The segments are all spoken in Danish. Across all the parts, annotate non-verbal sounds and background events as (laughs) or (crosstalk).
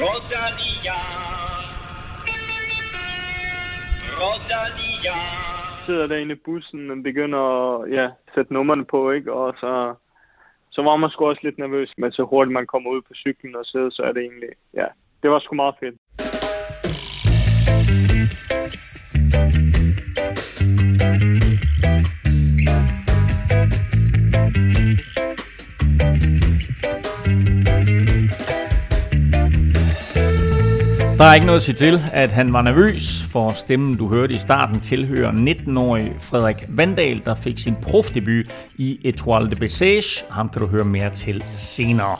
Rodania. Rodania. sidder derinde i bussen og begynder at ja, sætte nummerne på, ikke? Og så, så var man sgu også lidt nervøs, men så hurtigt man kommer ud på cyklen og sidder, så er det egentlig, ja, det var sgu meget fedt. Der er ikke noget at sige til, at han var nervøs, for stemmen, du hørte i starten, tilhører 19-årig Frederik Vandal, der fik sin profdebut i Etoile de Bessage. Ham kan du høre mere til senere.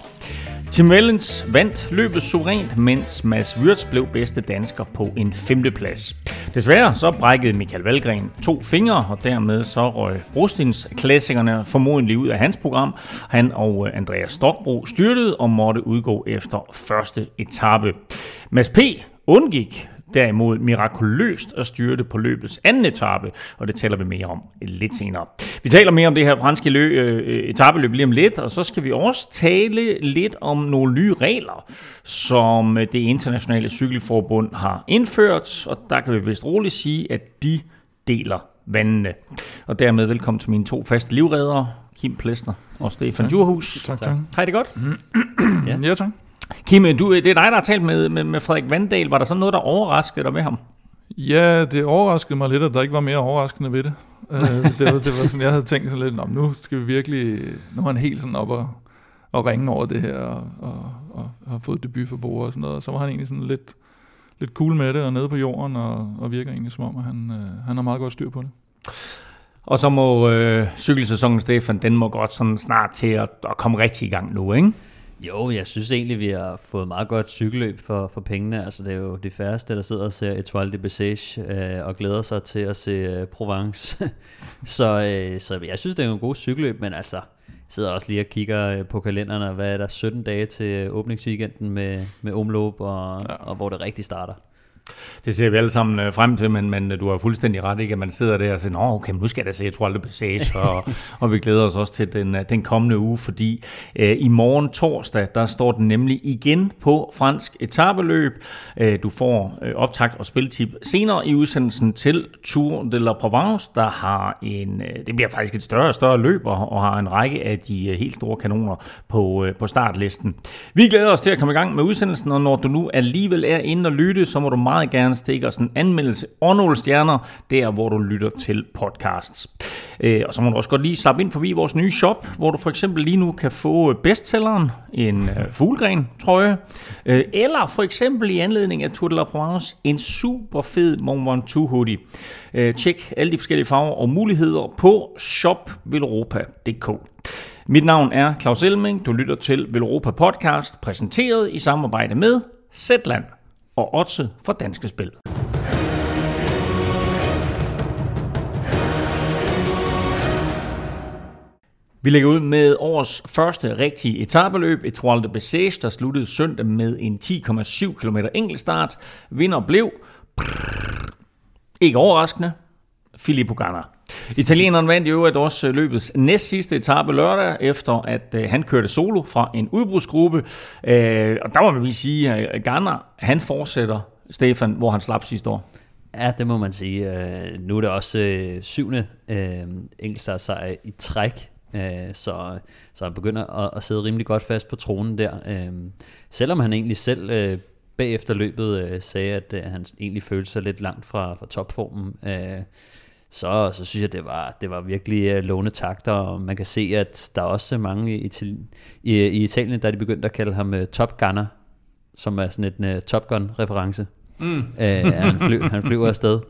Tim Wellens vandt løbet suverænt, mens Mads Wirtz blev bedste dansker på en femteplads. Desværre så brækkede Michael Valgren to fingre, og dermed så røg Brostins klassikerne formodentlig ud af hans program. Han og øh, Andreas Stokbro styrtede og måtte udgå efter første etape. Mads P. undgik derimod mirakuløst at styrte på løbets anden etape, og det taler vi mere om lidt senere. Vi taler mere om det her franske løb, øh, etabeløb lige om lidt, og så skal vi også tale lidt om nogle nye regler, som det internationale cykelforbund har indført, og der kan vi vist roligt sige, at de deler vandene. Og dermed velkommen til mine to faste livredere, Kim Plesner og Stefan Tak. Djurhus. Tak, tak. Hej det godt? Ja, (clears throat) ja tak. Kim, du, det er dig, der har talt med, med, med Frederik Vandal. Var der sådan noget, der overraskede dig med ham? Ja, det overraskede mig lidt, at der ikke var mere overraskende ved det. Øh, det, var, det var sådan, jeg havde tænkt sådan lidt, "Nå, nu skal vi virkelig, nu er han helt sådan op og, og ringe over det her, og, og, og har fået debut for bordet og sådan noget. Og så var han egentlig sådan lidt, lidt cool med det, og nede på jorden, og, og virker egentlig som om, at han, øh, han har meget godt styr på det. Og så må øh, cykelsæsonen, Stefan, den må godt sådan snart til at, at komme rigtig i gang nu, ikke? Jo, jeg synes egentlig, vi har fået meget godt cykelløb for, for pengene. Altså, det er jo de færreste, der sidder og ser Etoile de Bessage øh, og glæder sig til at se øh, Provence. (laughs) så, øh, så jeg synes, det er en god cykelløb, men altså, jeg sidder også lige og kigger øh, på kalenderen, og hvad er der 17 dage til åbningsweekenden med, med omløb, og, ja. og hvor det rigtig starter. Det ser vi alle sammen øh, frem til, men, men øh, du har fuldstændig ret, ikke? At man sidder der og siger, Nå, okay, men nu skal jeg da se Etoile de Bessage, og, (laughs) og vi glæder os også til den, øh, den kommende uge, fordi øh, i morgen torsdag, der står den nemlig igen på fransk etabeløb. Øh, du får øh, optakt og spiltip senere i udsendelsen til Tour de la Provence, der har en, øh, det bliver faktisk et større og større løb, og, og har en række af de øh, helt store kanoner på, øh, på startlisten. Vi glæder os til at komme i gang med udsendelsen, og når du nu alligevel er inde og lytte, så må du meget gerne stikke os en anmeldelse og nogle stjerner, der hvor du lytter til podcasts. Øh, og så må du også godt lige slappe ind forbi vores nye shop, hvor du for eksempel lige nu kan få øh, bestselleren, en øh, fuglegren trøje, eller for eksempel i anledning af Tour de la Provence, en super fed Mont Ventoux hoodie. Tjek alle de forskellige farver og muligheder på shopvelropa.dk. Mit navn er Claus Elming. Du lytter til Velropa Podcast, præsenteret i samarbejde med Zetland og Otse for Danske Spil. Vi lægger ud med årets første rigtige etabeløb, Etoile de Bessage, der sluttede søndag med en 10,7 km enkeltstart. Vinder blev, ikke overraskende, Filippo Ganna. Italieneren vandt jo øvrigt også øh, løbets næst sidste etape lørdag, efter at øh, han kørte solo fra en udbrudsgruppe. Øh, og der må man lige sige, at øh, Ganna, han fortsætter, Stefan, hvor han slap sidste år. Ja, det må man sige. Øh, nu er det også øh, syvende øh, enkeltstartssejr i træk, øh, så, så han begynder at, at sidde rimelig godt fast på tronen der. Øh, selvom han egentlig selv øh, bagefter løbet øh, sagde, at øh, han egentlig følte sig lidt langt fra, fra topformen, øh, så, så synes jeg, det var, det var virkelig uh, låne takter, og man kan se, at der er også mange i, i, i Italien, der er de begyndt at kalde ham uh, Top Gunner, som er sådan en uh, Top Gun-reference. Mm. Uh, han, flyv, han flyver afsted.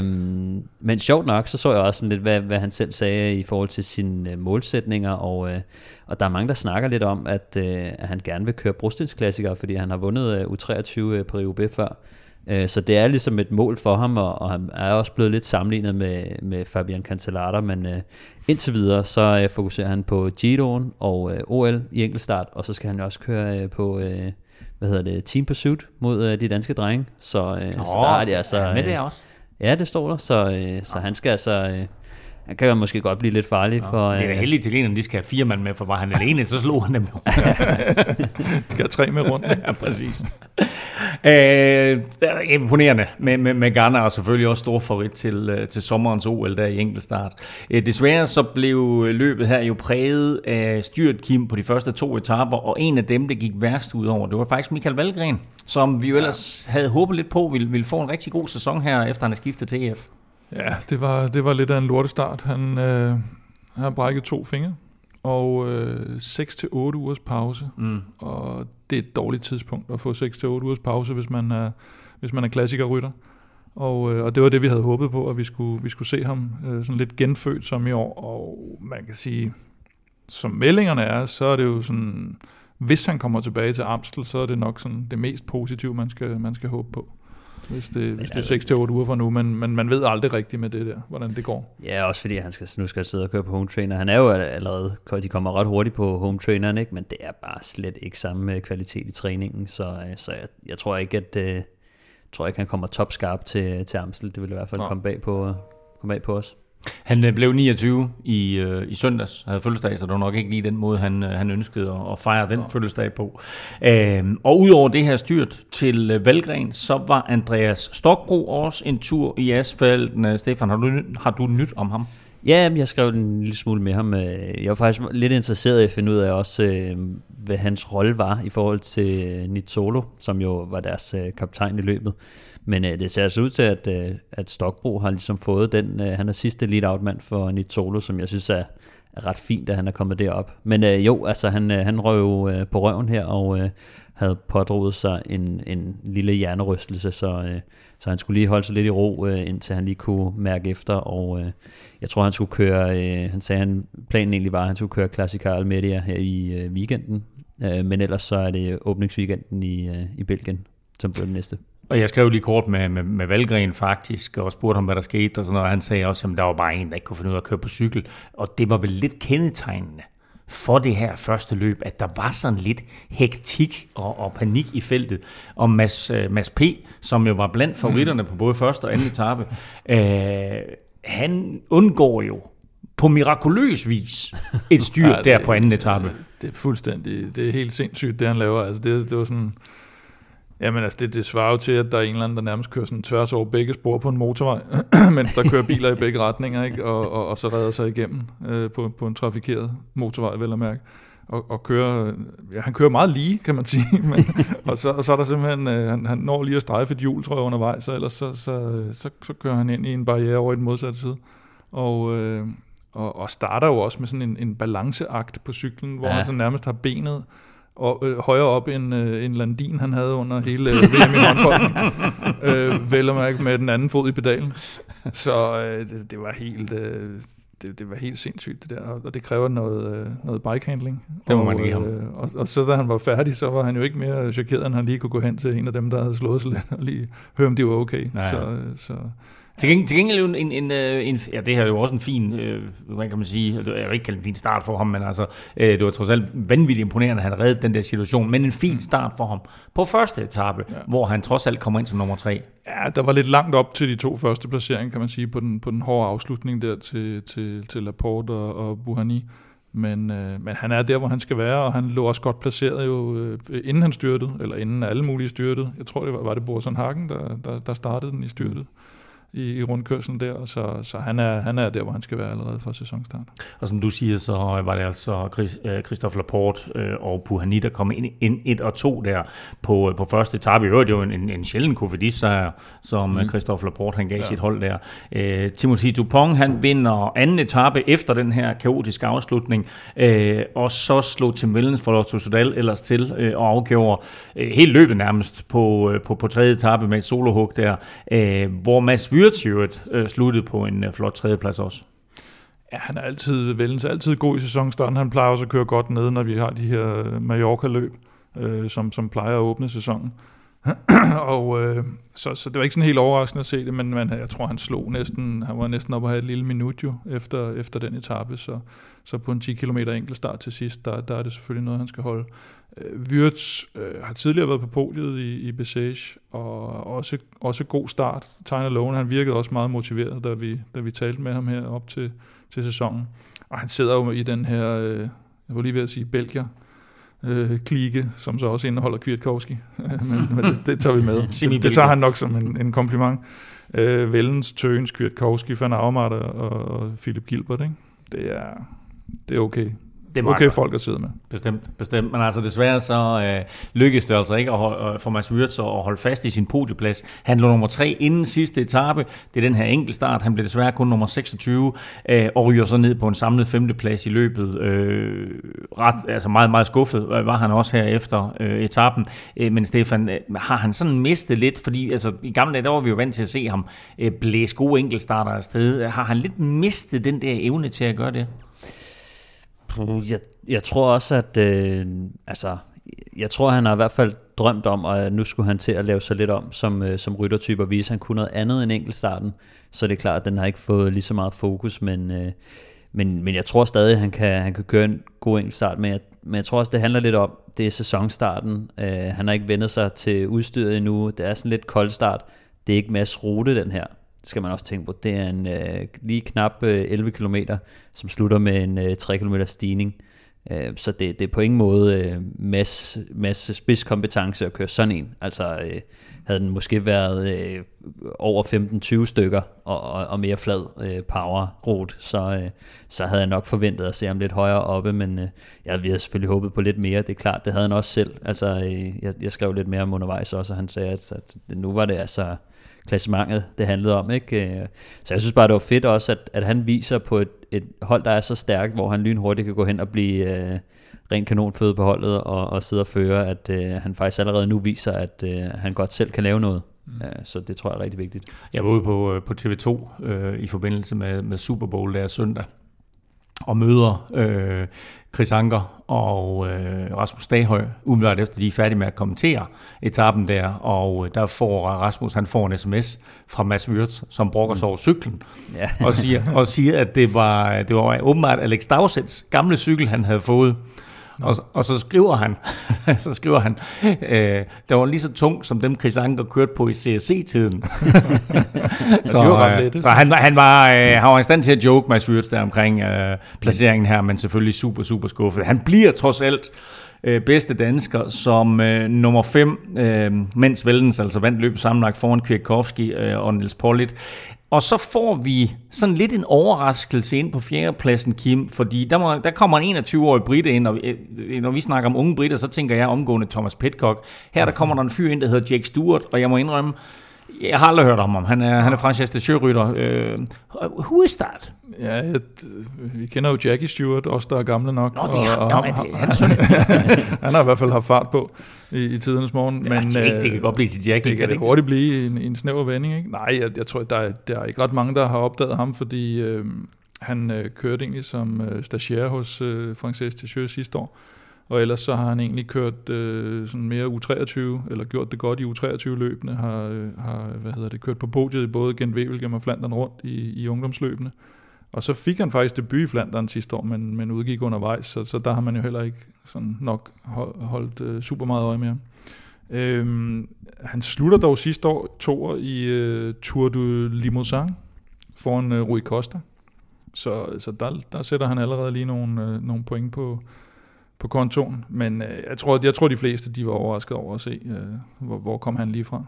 um, men sjovt nok, så så jeg også sådan lidt, hvad, hvad han selv sagde i forhold til sine uh, målsætninger, og, uh, og der er mange, der snakker lidt om, at, uh, at han gerne vil køre brostensklassiker, fordi han har vundet uh, U23 uh, på Rio B før. Øh, Så det er ligesom et mål for ham, og, og han er også blevet lidt sammenlignet med, med Fabian Cancellara, men uh, indtil videre, så uh, fokuserer han på Giroen og uh, OL i enkeltstart, og så skal han jo også køre på, hvad hedder det, Team Pursuit mod de danske drenge, så, uh, oh, så der er de altså... med det øh, også. Ja, det står der, så, så han skal altså... han kan måske godt blive lidt farlig for... Det er da øh, heldigt til en, de skal have fire mand med, for var han alene, så slog han dem jo. (laughs) (laughs) Skal have tre med rundt. (laughs) ja, præcis. Øh, det er imponerende med, med, med Ghana, og selvfølgelig også stor favorit til, øh, til sommerens OL der i enkeltstart. Øh, desværre så blev løbet her jo præget af styrt Kim på de første to etaper, og en af dem, der gik værst ud over, det var faktisk Michael Valgren, som vi jo ellers havde håbet lidt på, ville, ville få en rigtig god sæson her, efter han er skiftet til EF. Ja, det var, det var lidt af en lortestart. Han øh, har brækket to fingre, og øh, 6-8 ugers pause. Mm. Og det er et dårligt tidspunkt at få 6-8 ugers pause, hvis man er, hvis man er klassikerrytter. Og, øh, og det var det, vi havde håbet på, at vi skulle, vi skulle se ham øh, sådan lidt genfødt som i år. Og man kan sige, som meldingerne er, så er det jo sådan, hvis han kommer tilbage til Amstel, så er det nok sådan det mest positive, man skal, man skal håbe på. Hvis det, hvis det er 6-8 uger fra nu, men, men man ved aldrig rigtigt med det der, hvordan det går. Ja, også fordi han skal, nu skal sidde og køre på home trainer. Han er jo allerede, de kommer ret hurtigt på home traineren, ikke? men det er bare slet ikke samme øh, kvalitet i træningen, så, øh, så jeg, jeg tror ikke, at øh, tror ikke, han kommer topskarp til, til Amstel. Det vil i hvert fald Nå. komme bag på, komme bag på os. Han øh, blev 29 i, øh, i søndags, havde fødselsdag, så det var nok ikke lige den måde, han, øh, han ønskede at, at fejre den fødselsdag på. Øhm, og udover det her styrt til øh, Valgren, så var Andreas Stokbro også en tur i asfalten. Stefan, har du, har du nyt om ham? Ja, jeg skrev en lille smule med ham. Jeg var faktisk lidt interesseret i at finde ud af også, hvad hans rolle var i forhold til Nitsolo, som jo var deres kaptajn i løbet. Men øh, det ser altså ud til, at, øh, at Stokbro har ligesom fået den, øh, han er sidste lead-out-mand for Nitolo, som jeg synes er, er ret fint, at han er kommet derop. Men øh, jo, altså han, øh, han røg jo øh, på røven her, og øh, havde pådroget sig en, en lille hjernerystelse, så, øh, så han skulle lige holde sig lidt i ro, øh, indtil han lige kunne mærke efter, og øh, jeg tror, han skulle køre, øh, han sagde, han planen egentlig var, at han skulle køre Classica Almeria her i øh, weekenden, øh, men ellers så er det åbningsweekenden i, øh, i Belgien, som bliver den næste. Og jeg skrev lige kort med, med, med Valgren faktisk, og spurgte ham, hvad der skete, og sådan noget. Han sagde også, at der var bare en, der ikke kunne finde ud af at køre på cykel. Og det var vel lidt kendetegnende for det her første løb, at der var sådan lidt hektik og, og panik i feltet. Og Mads, øh, Mads P., som jo var blandt favoritterne på både første og anden etape, øh, han undgår jo på mirakuløs vis et styr (laughs) ja, det- der på anden etape. Det er fuldstændig, det er helt sindssygt, det han laver. Altså det, det var sådan, jamen altså det, det svarer jo til, at der er en eller anden, der nærmest kører sådan tværs over begge spor på en motorvej, (clears throat) mens der kører biler i begge retninger, ikke? Og, og, og så redder sig igennem øh, på, på en trafikeret motorvej, vel at mærke. Og, og kører, ja, han kører meget lige, kan man sige, (laughs) men, og, så, og så er der simpelthen, øh, han, han når lige at strejfe et hjul, tror jeg, undervejs, så ellers så, så, så, så kører han ind i en barriere over i den modsatte side. Og, øh, og, og starter jo også med sådan en, en balanceakt på cyklen, hvor Ja. ja. han så nærmest har benet og, øh, højere op end øh, en landin, han havde under hele øh, VM i håndbolden. (laughs) øh, vel at mærke med den anden fod i pedalen. Så øh, det, det var helt... Øh, det, det var helt sindssygt det der, og og det kræver noget, øh, noget bikehandling. Det må og, man give ham. øh, og, og så da han var færdig, så var han jo ikke mere chokeret, end han lige kunne gå hen til en af dem, der havde slået sig lidt, og lige høre, om de var okay. Ja. Så, øh, så Til gengæld, til gengæld jo en, en, øh, en, ja, det her er jo også en fin, øh, hvad kan man sige, det er jo ikke kaldt en fin start for ham, men altså, øh, det var trods alt vanvittigt imponerende, at han reddede den der situation, men en fin start for ham på første etape, ja. Hvor han trods alt kommer ind som nummer tre. Ja, der var lidt langt op til de to første placeringer, kan man sige, på den, på den hårde afslutning der til, til, til Laporte og, og Buhani. Men, øh, men han er der, hvor han skal være, og han lå også godt placeret jo, øh, inden han styrtede, eller inden alle mulige styrtede. Jeg tror, det var, var det Borson Hagen, der, der, der startede den i styrtet i, i rundkørslen der, så, så han, er, han er der, hvor han skal være allerede fra sæsonstart. Og som du siger, så var det altså Chris- øh, Christophe Laporte øh, og Puhani, der kom ind, ind et og to der på, øh, på første etape. I øvrigt jo en, en, en sjælden Cofidis-sejr, som mm. Christophe Laporte han gav ja. Sit hold der. Øh, Timothy Dupont, han vinder anden etape efter den her kaotiske afslutning, øh, og så slog Tim Wellens for Lotto Sudal ellers til øh, og afgjorde øh, hele løbet nærmest på, øh, på, på tredje etape med et solohug der, øh, hvor Mads Wirtz i øvrigt, øh, sluttede på en øh, flot tredjeplads også. Ja, han er altid, Vellens er altid god i sæsonstarten. Han plejer også at køre godt ned, når vi har de her Mallorca-løb, øh, som, som plejer at åbne sæsonen. (clears throat) og øh, så, så det var ikke sådan helt overraskende at se det, men, man, jeg tror, han slog næsten, han var næsten oppe at have et lille minut jo, efter, efter den etape, så, så på en 10 km enkeltstart til sidst, der, der er det selvfølgelig noget, han skal holde. Øh, Wirtz øh, har tidligere været på podiet i, i Besage, og også, også god start. Tyner Lone, han virkede også meget motiveret, da vi, da vi talte med ham her op til, til sæsonen. Og han sidder jo i den her, øh, jeg var lige ved at sige Belgier, øh, klike, som så også indeholder Kwiatkowski. (laughs) men, men det, det tager vi med. (laughs) det, det tager han nok som en, en kompliment. Øh, Vellens, Tøgens, Kwiatkowski, Van Aumart og, og Philip Gilbert. Ikke? Det, er, det er okay det er okay godt. folk at sidde med. Bestemt, bestemt. Men altså desværre så øh, lykkedes det altså ikke at holde, øh, for Mads Wirtz at holde fast i sin podieplads. Han lå nummer 3 inden sidste etape. Det er den her enkeltstart. Han blev desværre kun nummer 26 øh, og ryger så ned på en samlet femteplads i løbet. Øh, ret, altså meget, meget skuffet var han også her efter øh, etappen. Øh, men Stefan, øh, har han sådan mistet lidt? Fordi altså, i gamle dage, der var vi jo vant til at se ham øh, blæse gode enkeltstarter afsted. Har han lidt mistet den der evne til at gøre det? Jeg, jeg tror også, at øh, altså, jeg tror, han har i hvert fald drømt om, at nu skulle han til at lave sig lidt om som, øh, som ryttertype, og vise, at han kunne noget andet end enkeltstarten. Så det er klart, at den har ikke fået lige så meget fokus, men, øh, men, men jeg tror stadig, at han kan, han kan køre en god enkeltstart. Men jeg, men jeg tror også, det handler lidt om, det er sæsonstarten. Øh, han har ikke vendt sig til udstyret endnu. Det er sådan lidt koldstart. Det er ikke masse rute, den her skal man også tænke på. Det er en øh, lige knap øh, 11 km, som slutter med en øh, 3 km stigning. Øh, så det, det er på ingen måde øh, masse, masse spidskompetence at køre sådan en. Altså øh, havde den måske været øh, over 15-20 stykker og, og, og mere flad øh, power rute, så, øh, så havde jeg nok forventet at se ham lidt højere oppe, men øh, jeg havde selvfølgelig håbet på lidt mere. Det er klart, det havde han også selv. Altså øh, jeg, jeg skrev lidt mere om undervejs også, og han sagde, at, at nu var det altså klassementet, det handlede om. Ikke? Øh, så jeg synes bare, det var fedt også, at, at han viser på et, et hold, der er så stærkt, hvor han lynhurtigt kan gå hen og blive uh, ren kanonføde på holdet og, og sidde og føre, at uh, han faktisk allerede nu viser, at uh, han godt selv kan lave noget. Mm. Uh, så det tror jeg er rigtig vigtigt. Jeg var ude på, på TV2 uh, i forbindelse med, med Super Bowl der søndag, og møder øh, Chris Anker og øh, Rasmus Daghøj, umiddelbart efter de er færdige med at kommentere etappen der, og øh, der får Rasmus, han får en sms fra Mads Wirtz, som brokker sig over cyklen, ja. og, siger, og siger, at det var, det var åbenbart Alex Dagsets gamle cykel, han havde fået, og, og så skriver han, (laughs) så skriver han, øh, der var lige så tung som dem Chris Anker kørte på i CSC-tiden. (laughs) så, ja, øh, så han, han, var, øh, han var i stand til at joke med Wirtz der omkring øh, placeringen her, men selvfølgelig super, super skuffet. Han bliver trods alt øh, bedste dansker som øh, nummer 5, øh, mens Veldens altså vandt løbet sammenlagt foran Kwiatkowski øh, og Niels Pollitt. Og så får vi sådan lidt en overraskelse ind på fjerdepladsen, Kim, fordi der, må, der kommer en 21-årig brite ind, og øh, øh, når vi snakker om unge britter, så tænker jeg omgående Thomas Petcock. Her der kommer der en fyr ind, der hedder Jake Stewart, og jeg må indrømme, jeg har aldrig hørt om ham. Han er, han er franchise de Sjørytter. Uh, who is that? Ja, et, vi kender jo Jackie Stewart, også der er gamle nok. Nå, det er, og, og ham, det, han, (laughs) han har i hvert fald haft fart på i, i tidernes morgen. Ja, men, ikke, det kan øh, godt blive til Jackie. Det kan det, det hurtigt blive en, en snæver vending. Ikke? Nej, jeg, jeg tror, der er, der er ikke ret mange, der har opdaget ham, fordi øh, han øh, kørte egentlig som øh, stagiaire hos øh, Frances Tessieux sidste år. Og ellers så har han egentlig kørt øh, sådan mere U23, eller gjort det godt i U23-løbene, har, øh, har hvad hedder det, kørt på podiet i både Gent Wevelgem og Flandern rundt i, i ungdomsløbene. Og så fik han faktisk debut i Flandern sidste år, men, men udgik undervejs, så, så der har man jo heller ikke sådan nok holdt øh, super meget øje med ham. Øhm, han slutter dog sidste år to i øh, Tour du Limousin foran øh, Rui Costa. Så, så der, der sætter han allerede lige nogle, øh, nogle point på, på kontoen. Men øh, jeg, tror, jeg tror, de fleste de var overrasket over at se, øh, hvor, hvor kom han lige fra.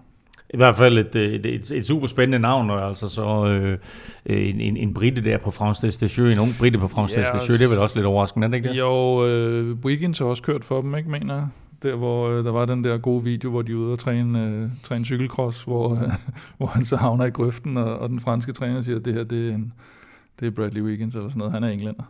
I hvert fald et, et, et, et super spændende navn, og altså så øh, en, en, en brite der på France Station, en ung brite på France ja, Station, det er vel også lidt overraskende, er det ikke det? Jo, øh, Wiggins har også kørt for dem, ikke mener der hvor øh, der var den der gode video, hvor de er ude og træne, øh, træne cykelcross, hvor, øh, (laughs) hvor han så havner i grøften, og, og den franske træner siger, at det her det er en, det er Bradley Wiggins eller sådan noget, han er englænder.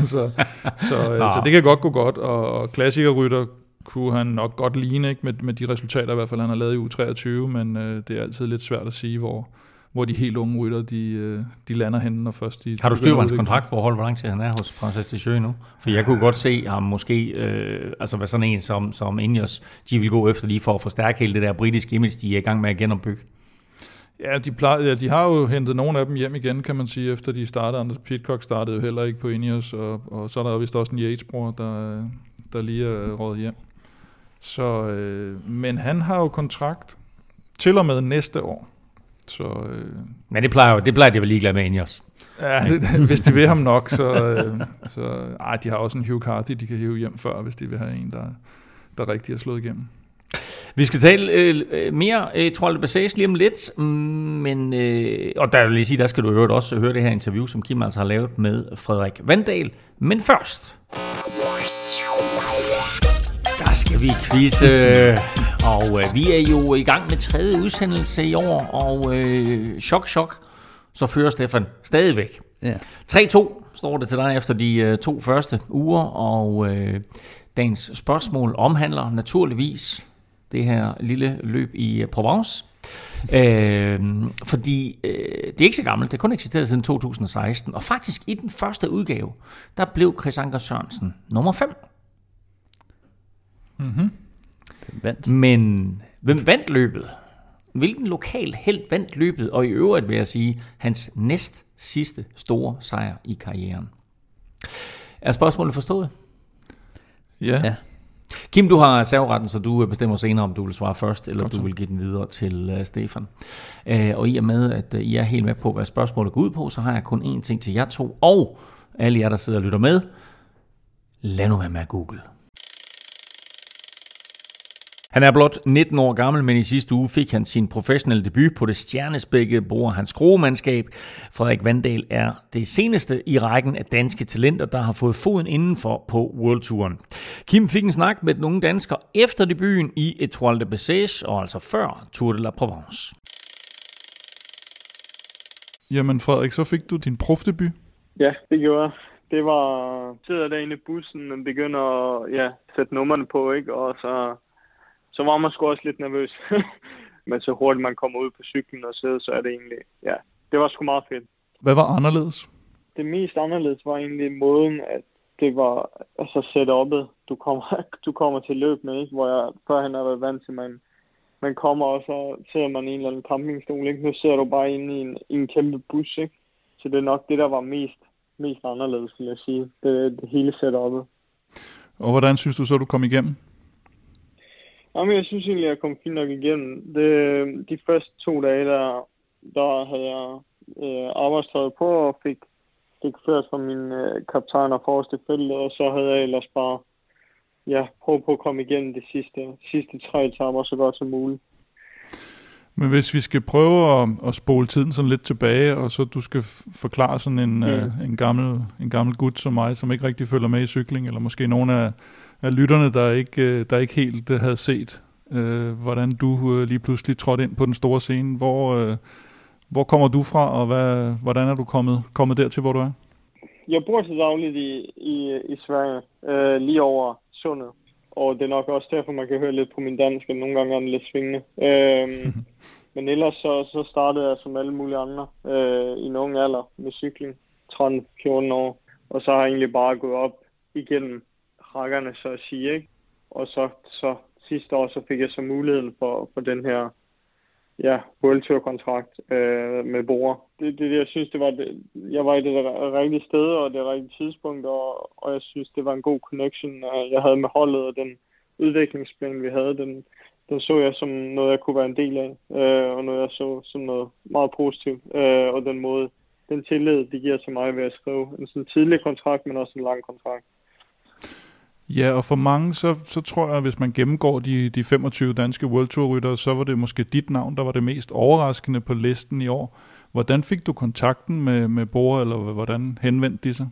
så, så, øh, så det kan godt gå godt, og, og klassikerrytter kunne han nok godt ligne, ikke? Med, med de resultater i hvert fald, han har lavet i U23, men øh, det er altid lidt svært at sige, hvor, hvor de helt unge rytter, de, øh, de lander henne, når først de... Har du de styr på hans kontraktforhold, hvor lang tid han er hos Francis Deschamps nu? For jeg kunne godt se ham måske, øh, altså hvad sådan en som, som Ineos, de vil gå efter lige for at forstærke hele det der britiske image, de er i gang med at genopbygge. Ja, de, plejer, de har jo hentet nogle af dem hjem igen, kan man sige, efter de startede. Anders Pitcock startede jo heller ikke på Ineos, og, og så er der jo vist også en Yates-bror, der, der lige er rådet hjem. Så, øh, men han har jo kontrakt til og med næste år. Så øh, Men det plejer, jo- det plejer de vel ligeglade med Ineos. ja, (laughs) hvis de vil ham nok, så, øh, så ej, de har også en Hugh Carthy, de kan hive hjem før, hvis de vil have en, der, der rigtig er slået igennem. Vi skal tale øh, øh, mere øh, Troll de Bessage lige om lidt, mm, men, øh, og der vil lige sige, der skal du øvrigt også høre det her interview, som Kim altså har lavet med Frederik Vandal. Men først, der skal vi quizze, og øh, vi er jo i gang med tredje udsendelse i år, og øh, chok, chok, så fører Stefan stadigvæk. Ja. 3-2 står det til dig efter de øh, to første uger, og øh, dagens spørgsmål omhandler naturligvis det her lille løb i øh, Provence. Øh, fordi øh, det er ikke så gammelt, det har kun eksisteret siden 2016, og faktisk i den første udgave, der blev Chris Anker Sørensen nummer 5. Mm-hmm. Vandt. Men hvem vandt løbet? Hvilken lokal held vandt løbet, og i øvrigt vil jeg sige, hans næst sidste store sejr i karrieren? Er spørgsmålet forstået? Ja. Ja. Kim, du har serveretten, så du øh, bestemmer senere, om du vil svare først, eller Godt du vil give den videre til uh, Stefan. Uh, og i og med, at uh, I er helt med på, hvad spørgsmålet går ud på, så har jeg kun én ting til jer to, og alle jer, der sidder og lytter med. Lad nu være med at google. Han er blot 19 år gammel, men i sidste uge fik han sin professionelle debut på det stjernespækkede Bror Hans Gromandskab. Frederik Vandal er det seneste i rækken af danske talenter, der har fået foden indenfor på World Touren. Kim fik en snak med den unge dansker efter debuten i Etoile de Bessage, og altså før Tour de la Provence. Jamen Frederik, så fik du din profdebut. Ja, det gjorde jeg. Det var, sidder derinde i bussen og begynder at ja, sætte numrene på, ikke? Og så, så var man sgu også lidt nervøs. (laughs) Men så hurtigt man kommer ud på cyklen og sidder, så er det egentlig, ja, det var sgu meget fedt. Hvad var anderledes? Det mest anderledes var egentlig måden, at det var altså setup'et, du kommer, (laughs) du kommer til løb med, ikke? Hvor jeg førhen har været vant til, man, man kommer, og så sidder man i en eller anden campingstol, ikke? Nu sidder du bare inde i en, i en kæmpe bus, ikke? Så det er nok det, der var mest, mest anderledes, vil jeg sige. Det, det hele setup'et. Og hvordan synes du så, du kom igennem? Jamen, jeg synes egentlig, at jeg kom fint nok igennem. Det, de første to dage, der, der havde jeg øh, arbejdstøjet på og fik, fik ført fra min øh, kaptajn og forreste fælde, og så havde jeg ellers bare ja, prøvet på at komme igennem de sidste, sidste tre etaper så godt som muligt. Men hvis vi skal prøve at, at spole tiden sådan lidt tilbage, og så du skal forklare sådan en, Mm. øh, en, gammel, en gammel gut som mig, som ikke rigtig følger med i cykling, eller måske nogle af, af lytterne, der ikke, øh, der ikke helt øh, havde set, øh, hvordan du øh, lige pludselig trådte ind på den store scene. Hvor, øh, hvor kommer du fra, og hvad, hvordan er du kommet, kommet dertil, hvor du er? Jeg bor til dagligt i, i, i Sverige, øh, lige over sundet. Og det er nok også derfor, man kan høre lidt på min dansk, at nogle gange er den lidt svingende. Øhm, (laughs) men ellers så, så startede jeg som alle mulige andre øh, i en ung alder med cykling, 13-14 år. Og så har jeg egentlig bare gået op igennem rækkerne, så at sige. Ikke? Og så, så sidste år, så fik jeg så muligheden for, for den her ja, World Tour kontrakt øh, med Bora. Det, det, jeg synes, det var det, jeg var i det rigtige sted og det rigtige tidspunkt, og, og jeg synes, det var en god connection, øh, jeg havde med holdet, og den udviklingsplan, vi havde, den, den så jeg som noget, jeg kunne være en del af, øh, og noget, jeg så som noget meget positivt, øh, og den måde, den tillid, det giver til mig ved at skrive en sådan tidlig kontrakt, men også en lang kontrakt. Ja, og for mange, så, så tror jeg, at hvis man gennemgår de, de 25 danske World Tour ryttere, så var det måske dit navn, der var det mest overraskende på listen i år. Hvordan fik du kontakten med, med Bora, eller hvordan henvendte de sig?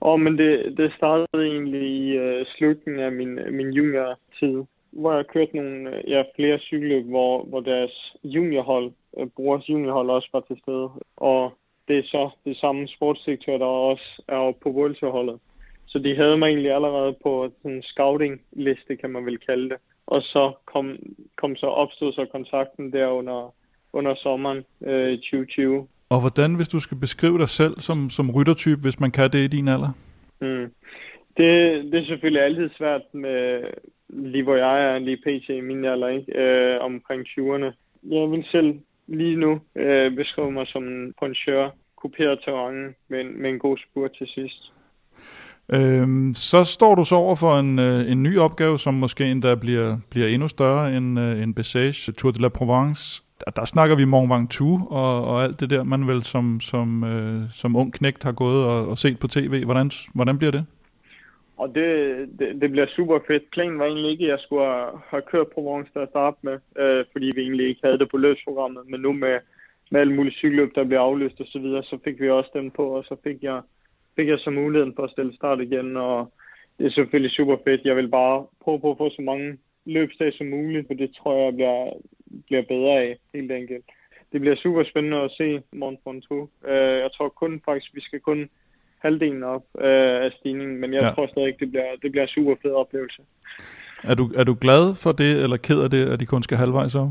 Og men det, det startede egentlig i uh, slutningen af min, min juniortid, hvor jeg kørte nogle, øh, ja, flere cykelløb, hvor, hvor deres juniorhold, øh, Boras juniorhold også var til stede. Og det er så det samme sportsdirektør, der også er på World Tour holdet. Så de havde mig egentlig allerede på sådan en scouting-liste, kan man vel kalde det. Og så kom, kom så opstod så kontakten der under, under sommeren øh, i 2020. Og hvordan, hvis du skal beskrive dig selv som, som ryttertype, hvis man kan det i din alder? Mm. Det, det er selvfølgelig altid svært med lige hvor jeg er lige pt. i min alder, ikke? Øh, omkring 20'erne. Jeg vil selv lige nu øh, beskrive mig som en poncheur, kuperet terræn med, med en god spur til sidst. Øhm, så står du så over for en, øh, en ny opgave, som måske endda bliver, bliver endnu større end, øh, en Bessage, Tour de la Provence. Der, der snakker vi Mont Ventoux og, og alt det der, man vel som, som, øh, som ung knægt har gået og, og set på tv. Hvordan, hvordan bliver det? Og det, det, det bliver super fedt. Planen var egentlig ikke, at jeg skulle have kørt Provence til at starte med, øh, fordi vi egentlig ikke havde det på løbsprogrammet. Men nu med, med alle mulige cykelløb, der bliver aflyst og så videre, så fik vi også dem på, og så fik jeg, fik jeg så muligheden for at stille start igen. Og det er selvfølgelig super fedt. Jeg vil bare prøve på at få så mange løbsdage som muligt, for det tror jeg bliver, bliver bedre af, helt enkelt. Det bliver super spændende at se Mont Ventoux. Øh, jeg tror kun faktisk, vi skal kun halvdelen op øh, af stigningen, men jeg ja. tror stadig, det bliver, det bliver en super fed oplevelse. Er du, er du glad for det, eller ked af det, at de kun skal halvvejs op?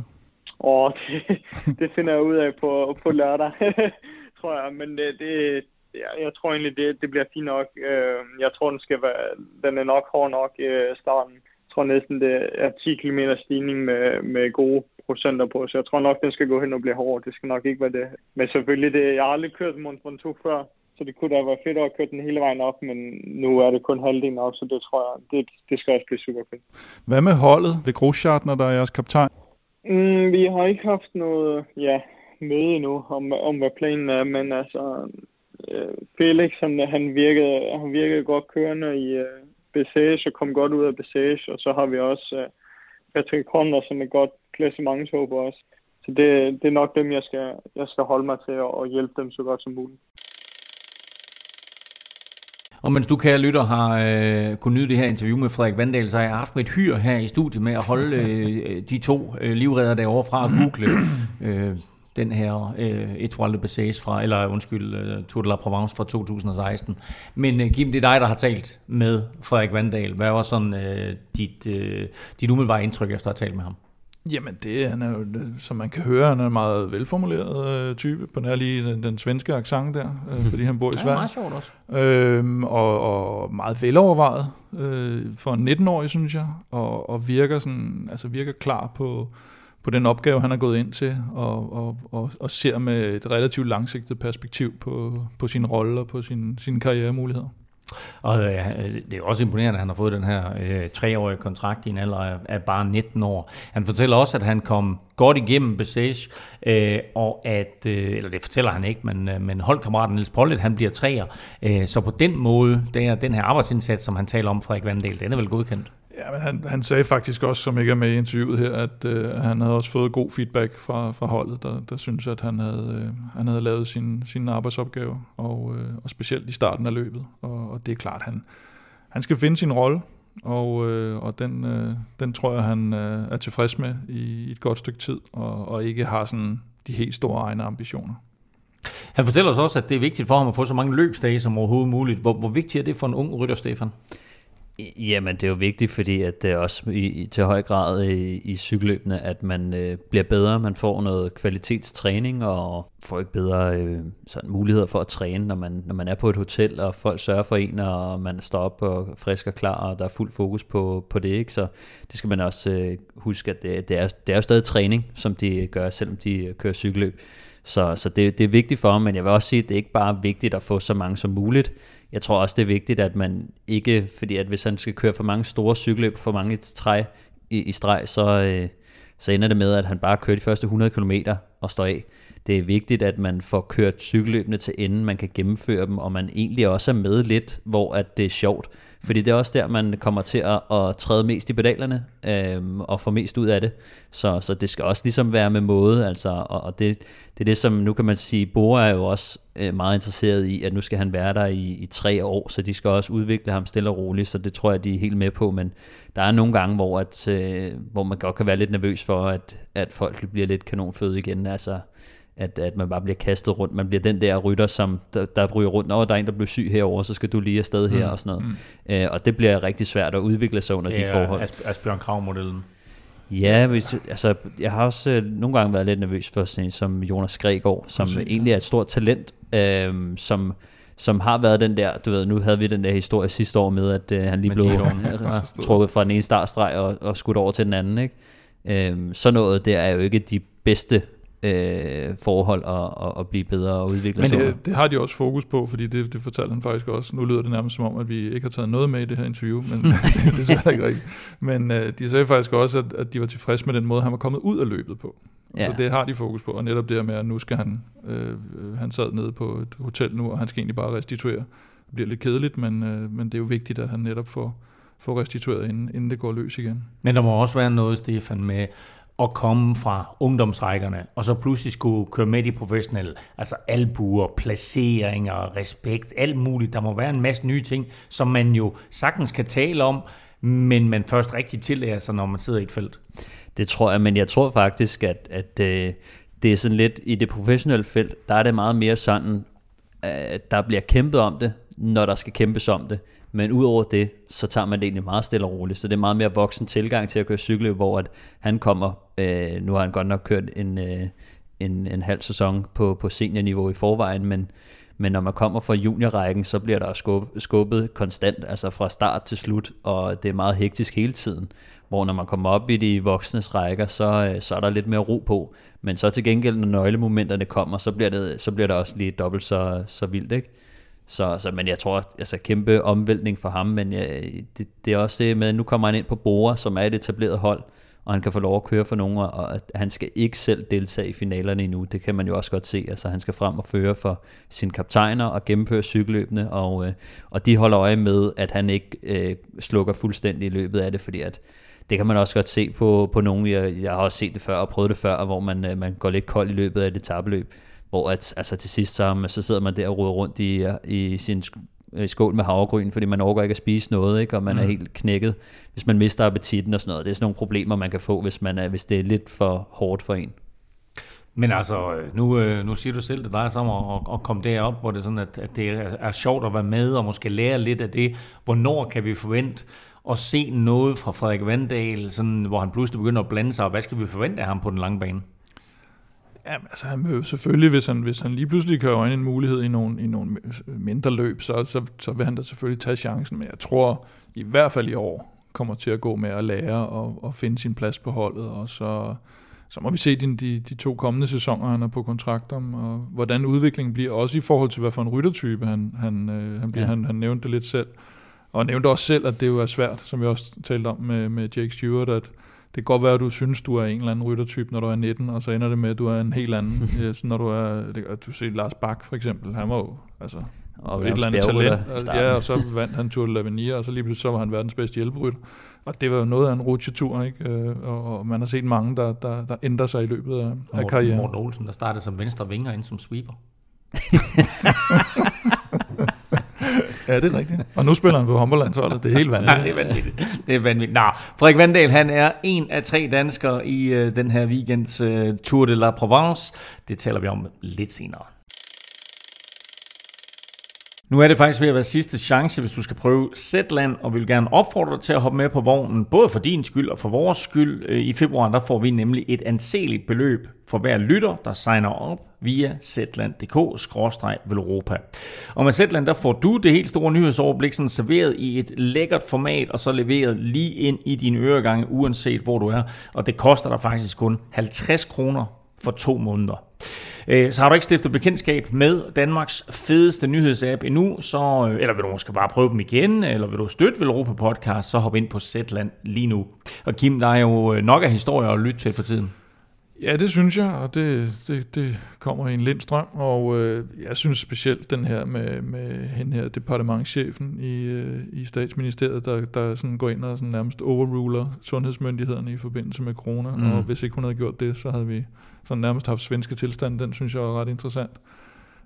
Åh, (laughs) det, det finder jeg ud af på, på lørdag, (laughs) tror jeg, men det, det, jeg, jeg tror egentlig, det, det bliver fint nok. Øh, jeg tror, den skal være, den er nok hård nok i øh, starten. Jeg tror næsten, det er 10 km stigning med, med gode procenter på, så jeg tror nok, den skal gå hen og blive hård. Det skal nok ikke være det. Men selvfølgelig, det, jeg har aldrig kørt Mont Ventoux før, så det kunne da være fedt at køre den hele vejen op, men nu er det kun halvdelen op, så det tror jeg, det, det skal også blive super fedt. Hvad med holdet? Det Grosschartner, der er jeres kaptajn? Mm, vi har ikke haft noget ja, møde endnu om, om, hvad planen er, men altså, øh, Felix, han, han, virkede, han virkede godt kørende i uh, Bessage og kom godt ud af Bessage, og så har vi også uh, Patrick Conner, som er godt klassementshåb også. Så det, det er nok dem, jeg skal, jeg skal holde mig til og hjælpe dem så godt som muligt. Og mens du, kære lytter, har øh, kunnet nyde det her interview med Frederik Vandal, så har jeg haft mit hyr her i studiet med at holde øh, de to øh, livredder derovre fra at google øh, den her øh, Etoile de Bessage fra, eller undskyld, uh, Tour de la Provence fra 2016. Men uh, Kim, det er dig, der har talt med Frederik Vandal. Hvad var sådan uh, dit, uh, dit umiddelbare indtryk efter at have talt med ham? Jamen, det han er jo, som man kan høre, han er en meget velformuleret øh, type, på nær lige den, den svenske accent der, øh, fordi han bor i Sverige. Det er meget sjovt også. Øhm, og, og meget velovervejet øh, for en 19-årig, synes jeg, og, og virker, sådan, altså virker klar på, på den opgave, han har gået ind til, og, og, og, og ser med et relativt langsigtet perspektiv på, på sin rolle og på sin, sine karrieremuligheder. Og øh, det er også imponerende, at han har fået den her øh, treårige kontrakt i en alder af, af bare 19 år. Han fortæller også, at han kom godt igennem Besage, øh, og at, øh, eller det fortæller han ikke, men, øh, men holdkammeraten Niels Pollet, han bliver træer. Øh, så på den måde, der, den her arbejdsindsats, som han taler om, Frederik Vandel, den er vel godkendt? Ja, men han, han sagde faktisk også, som ikke er med i interviewet her, at øh, han havde også fået god feedback fra, fra holdet, der, der synes, at han havde, øh, han havde lavet sin, sin arbejdsopgave, og, øh, og specielt i starten af løbet. Og, og det er klart, han, han skal finde sin rolle, og, øh, og den, øh, den tror jeg, han øh, er tilfreds med i et godt stykke tid, og, og ikke har sådan de helt store egne ambitioner. Han fortæller os også, at det er vigtigt for ham at få så mange løbsdage som overhovedet muligt. Hvor, hvor vigtigt er det for en ung rytter, Stefan? Jamen, det er jo vigtigt, fordi at det er også i, i, til høj grad i, i cykelløbene, at man øh, bliver bedre, man får noget kvalitetstræning og får ikke bedre øh, sådan muligheder for at træne, når man, når man er på et hotel, og folk sørger for en, og man står op og frisk og klar, og der er fuld fokus på, på det, ikke? Så det skal man også øh, huske, at det, det, er, det er jo stadig træning, som de gør, selvom de kører cykelløb. Så, så det, det er vigtigt for dem, men jeg vil også sige, at det er ikke bare vigtigt at få så mange som muligt, jeg tror også, det er vigtigt, at man ikke, fordi at hvis han skal køre for mange store cykelløb, for mange træ i, i streg, så, øh, så ender det med, at han bare kører de første 100 km og står af. Det er vigtigt, at man får kørt cykelløbene til enden, man kan gennemføre dem, og man egentlig også er med lidt, hvor at det er sjovt. Fordi det er også der, man kommer til at, at træde mest i pedalerne øhm, og få mest ud af det. Så, så det skal også ligesom være med måde. Altså, og, og det, det er det, som nu kan man sige, Bora er jo også øh, meget interesseret i, at nu skal han være der i, i tre år, så de skal også udvikle ham stille og roligt, så det tror jeg, de er helt med på. Men der er nogle gange, hvor, at, øh, hvor man godt kan være lidt nervøs for, at, at folk bliver lidt kanonføde igen. Altså, at, at man bare bliver kastet rundt. Man bliver den der rytter, som der, der ryger rundt. Når der er en, der bliver syg herover, så skal du lige afsted her mm. og sådan noget. Mm. Øh, og det bliver rigtig svært at udvikle sig under de forhold. Er Asbjørn Krav-modellen. Ja, hvis, altså, jeg har også øh, nogle gange været lidt nervøs for sådan en som Jonas Gregor, som Præcis. egentlig er et stort talent, øh, som, som har været den der, du ved, nu havde vi den der historie sidste år med, at øh, han lige blev (laughs) trukket fra den ene startstreg og, og skudt over til den anden. Ikke? Øh, så noget der er jo ikke de bedste øh, forhold at, at, at blive bedre og udvikle Men sig under. det, det har de også fokus på, fordi det, det fortalte han faktisk også. Nu lyder det nærmest som om, at vi ikke har taget noget med i det her interview, men (laughs) det er slet ikke rigtigt. Men øh, de sagde faktisk også, at, at de var tilfredse med den måde, han var kommet ud af løbet på. Ja. Ja. Så det har de fokus på, og netop det her med, at nu skal han, øh, han sad nede på et hotel nu, og han skal egentlig bare restituere. Det bliver lidt kedeligt, men, øh, men det er jo vigtigt, at han netop får, får restitueret, inden, inden det går løs igen. Men der må også være noget, Stefan, med at komme fra ungdomsrækkerne, og så pludselig skulle køre med i professionelle, altså albuer, placeringer, respekt, alt muligt. Der må være en masse nye ting, som man jo sagtens kan tale om, men man først rigtig tillærer sig, når man sidder i et felt. Det tror jeg, men jeg tror faktisk, at, at øh, det er sådan lidt, i det professionelle felt, der er det meget mere sådan, at der bliver kæmpet om det, når der skal kæmpes om det. Men udover det, så tager man det egentlig meget stille og roligt. Så det er meget mere voksen tilgang til at køre cykel, hvor at han kommer, øh, nu har han godt nok kørt en, øh, en, en halv sæson på, på seniorniveau i forvejen, men, men når man kommer fra juniorrækken, så bliver der skubbet, skubbet konstant, altså fra start til slut, og det er meget hektisk hele tiden. Hvor når man kommer op i de voksnes rækker, så, øh, så er der lidt mere ro på. Men så til gengæld, når nøglemomenterne kommer, så bliver det, så bliver det også lige dobbelt så, så vildt, ikke? Så, så, men jeg tror, altså kæmpe omvæltning for ham, men jeg, det, det er også det med, at nu kommer han ind på Bora, som er et etableret hold, og han kan få lov at køre for nogen, og at han skal ikke selv deltage i finalerne endnu, det kan man jo også godt se, altså han skal frem og føre for sine kaptajner og gennemføre cykelløbene, og, øh, og de holder øje med, at han ikke øh, slukker fuldstændig i løbet af det, fordi at det kan man også godt se på, på nogen, jeg, jeg har også set det før og prøvet det før, hvor man, øh, man går lidt kold i løbet af et etabløb, hvor at, altså til sidst så, så sidder man der og roder rundt i, i sin øh, skål med havregryn, fordi man overgår ikke at spise noget, ikke? og man mm. er helt knækket, hvis man mister appetitten og sådan noget. Det er sådan nogle problemer, man kan få, hvis, man er, hvis det er lidt for hårdt for en. Men altså, nu, øh, nu siger du selv, det drejer sig om at, at komme derop, hvor det er sådan, at, at det er, er sjovt at være med, og måske lære lidt af det. Hvornår kan vi forvente at se noget fra Frederik Vandal, sådan, hvor han pludselig begynder at blande sig, og hvad skal vi forvente af ham på den lange bane? Jamen, altså han vil selvfølgelig, hvis han, hvis han lige pludselig kan øjne en mulighed i nogle, i nogle mindre løb, så, så, så vil han da selvfølgelig tage chancen. Men jeg tror i hvert fald i år kommer til at gå med at lære og, og finde sin plads på holdet, og så, så må vi se de, de, de to kommende sæsoner, han er på kontrakt om, og hvordan udviklingen bliver, også i forhold til, hvad for en ryttertype han, han, øh, han bliver. Ja. Han, han nævnte det lidt selv. Og nævnte også selv, at det jo er svært, som vi også talte om med, med Jake Stewart, at kan godt være, at du synes, du er en eller anden ryttertype, når du er 19, og så ender det med, at du er en helt anden. (laughs) så når du er, det, du ser Lars Bak for eksempel, han var jo altså, Og et eller andet talent. Og, ja, og så vandt han Tour de l'Avenir, og så lige pludselig så var han verdens bedste hjælperytter. Og det var jo noget af en rutsjetur, ikke? Øh, Og, og man har set mange, der, der, der ændrer sig i løbet af, af Morten, karrieren. Morten Olsen, der startede som venstre vinger ind som sweeper. (laughs) (laughs) Ja, det er rigtigt. Og nu spiller han på håndboldlandsholdet. Det er helt (laughs) vanvittigt. det er vanvittigt. Det er vanvittigt. Nå, Frederik Vandal, han er en af tre danskere i øh, den her weekends øh, Tour de la Provence. Det taler vi om lidt senere. Nu er det faktisk ved at være sidste chance, hvis du skal prøve Zetland, og vi vil gerne opfordre dig til at hoppe med på vognen, både for din skyld og for vores skyld. Øh, I februar der får vi nemlig et anseligt beløb for hver lytter, der signer op via zland.dk-velropa. Og med Zetland, der får du det helt store nyhedsoverblik sådan serveret i et lækkert format, og så leveret lige ind i dine øregange, uanset hvor du er. Og det koster dig faktisk kun 50 kroner for to måneder. Øh, så har du ikke stiftet bekendtskab med Danmarks fedeste nyhedsapp endnu, så, øh, eller vil du måske bare prøve dem igen, eller vil du støtte Velropa Podcast, så hop ind på Zetland lige nu. Og Kim, der er jo øh, nok af historier at lytte til for tiden. Ja, det synes jeg, og det, det, det kommer i en lind strøm, og øh, jeg synes specielt den her med, med hende her, departementchefen i, øh, i statsministeriet, der, der sådan går ind og sådan nærmest overruler sundhedsmyndighederne i forbindelse med corona, Mm. mm. og hvis ikke hun havde gjort det, så havde vi sådan nærmest haft svenske tilstand, den synes jeg er ret interessant.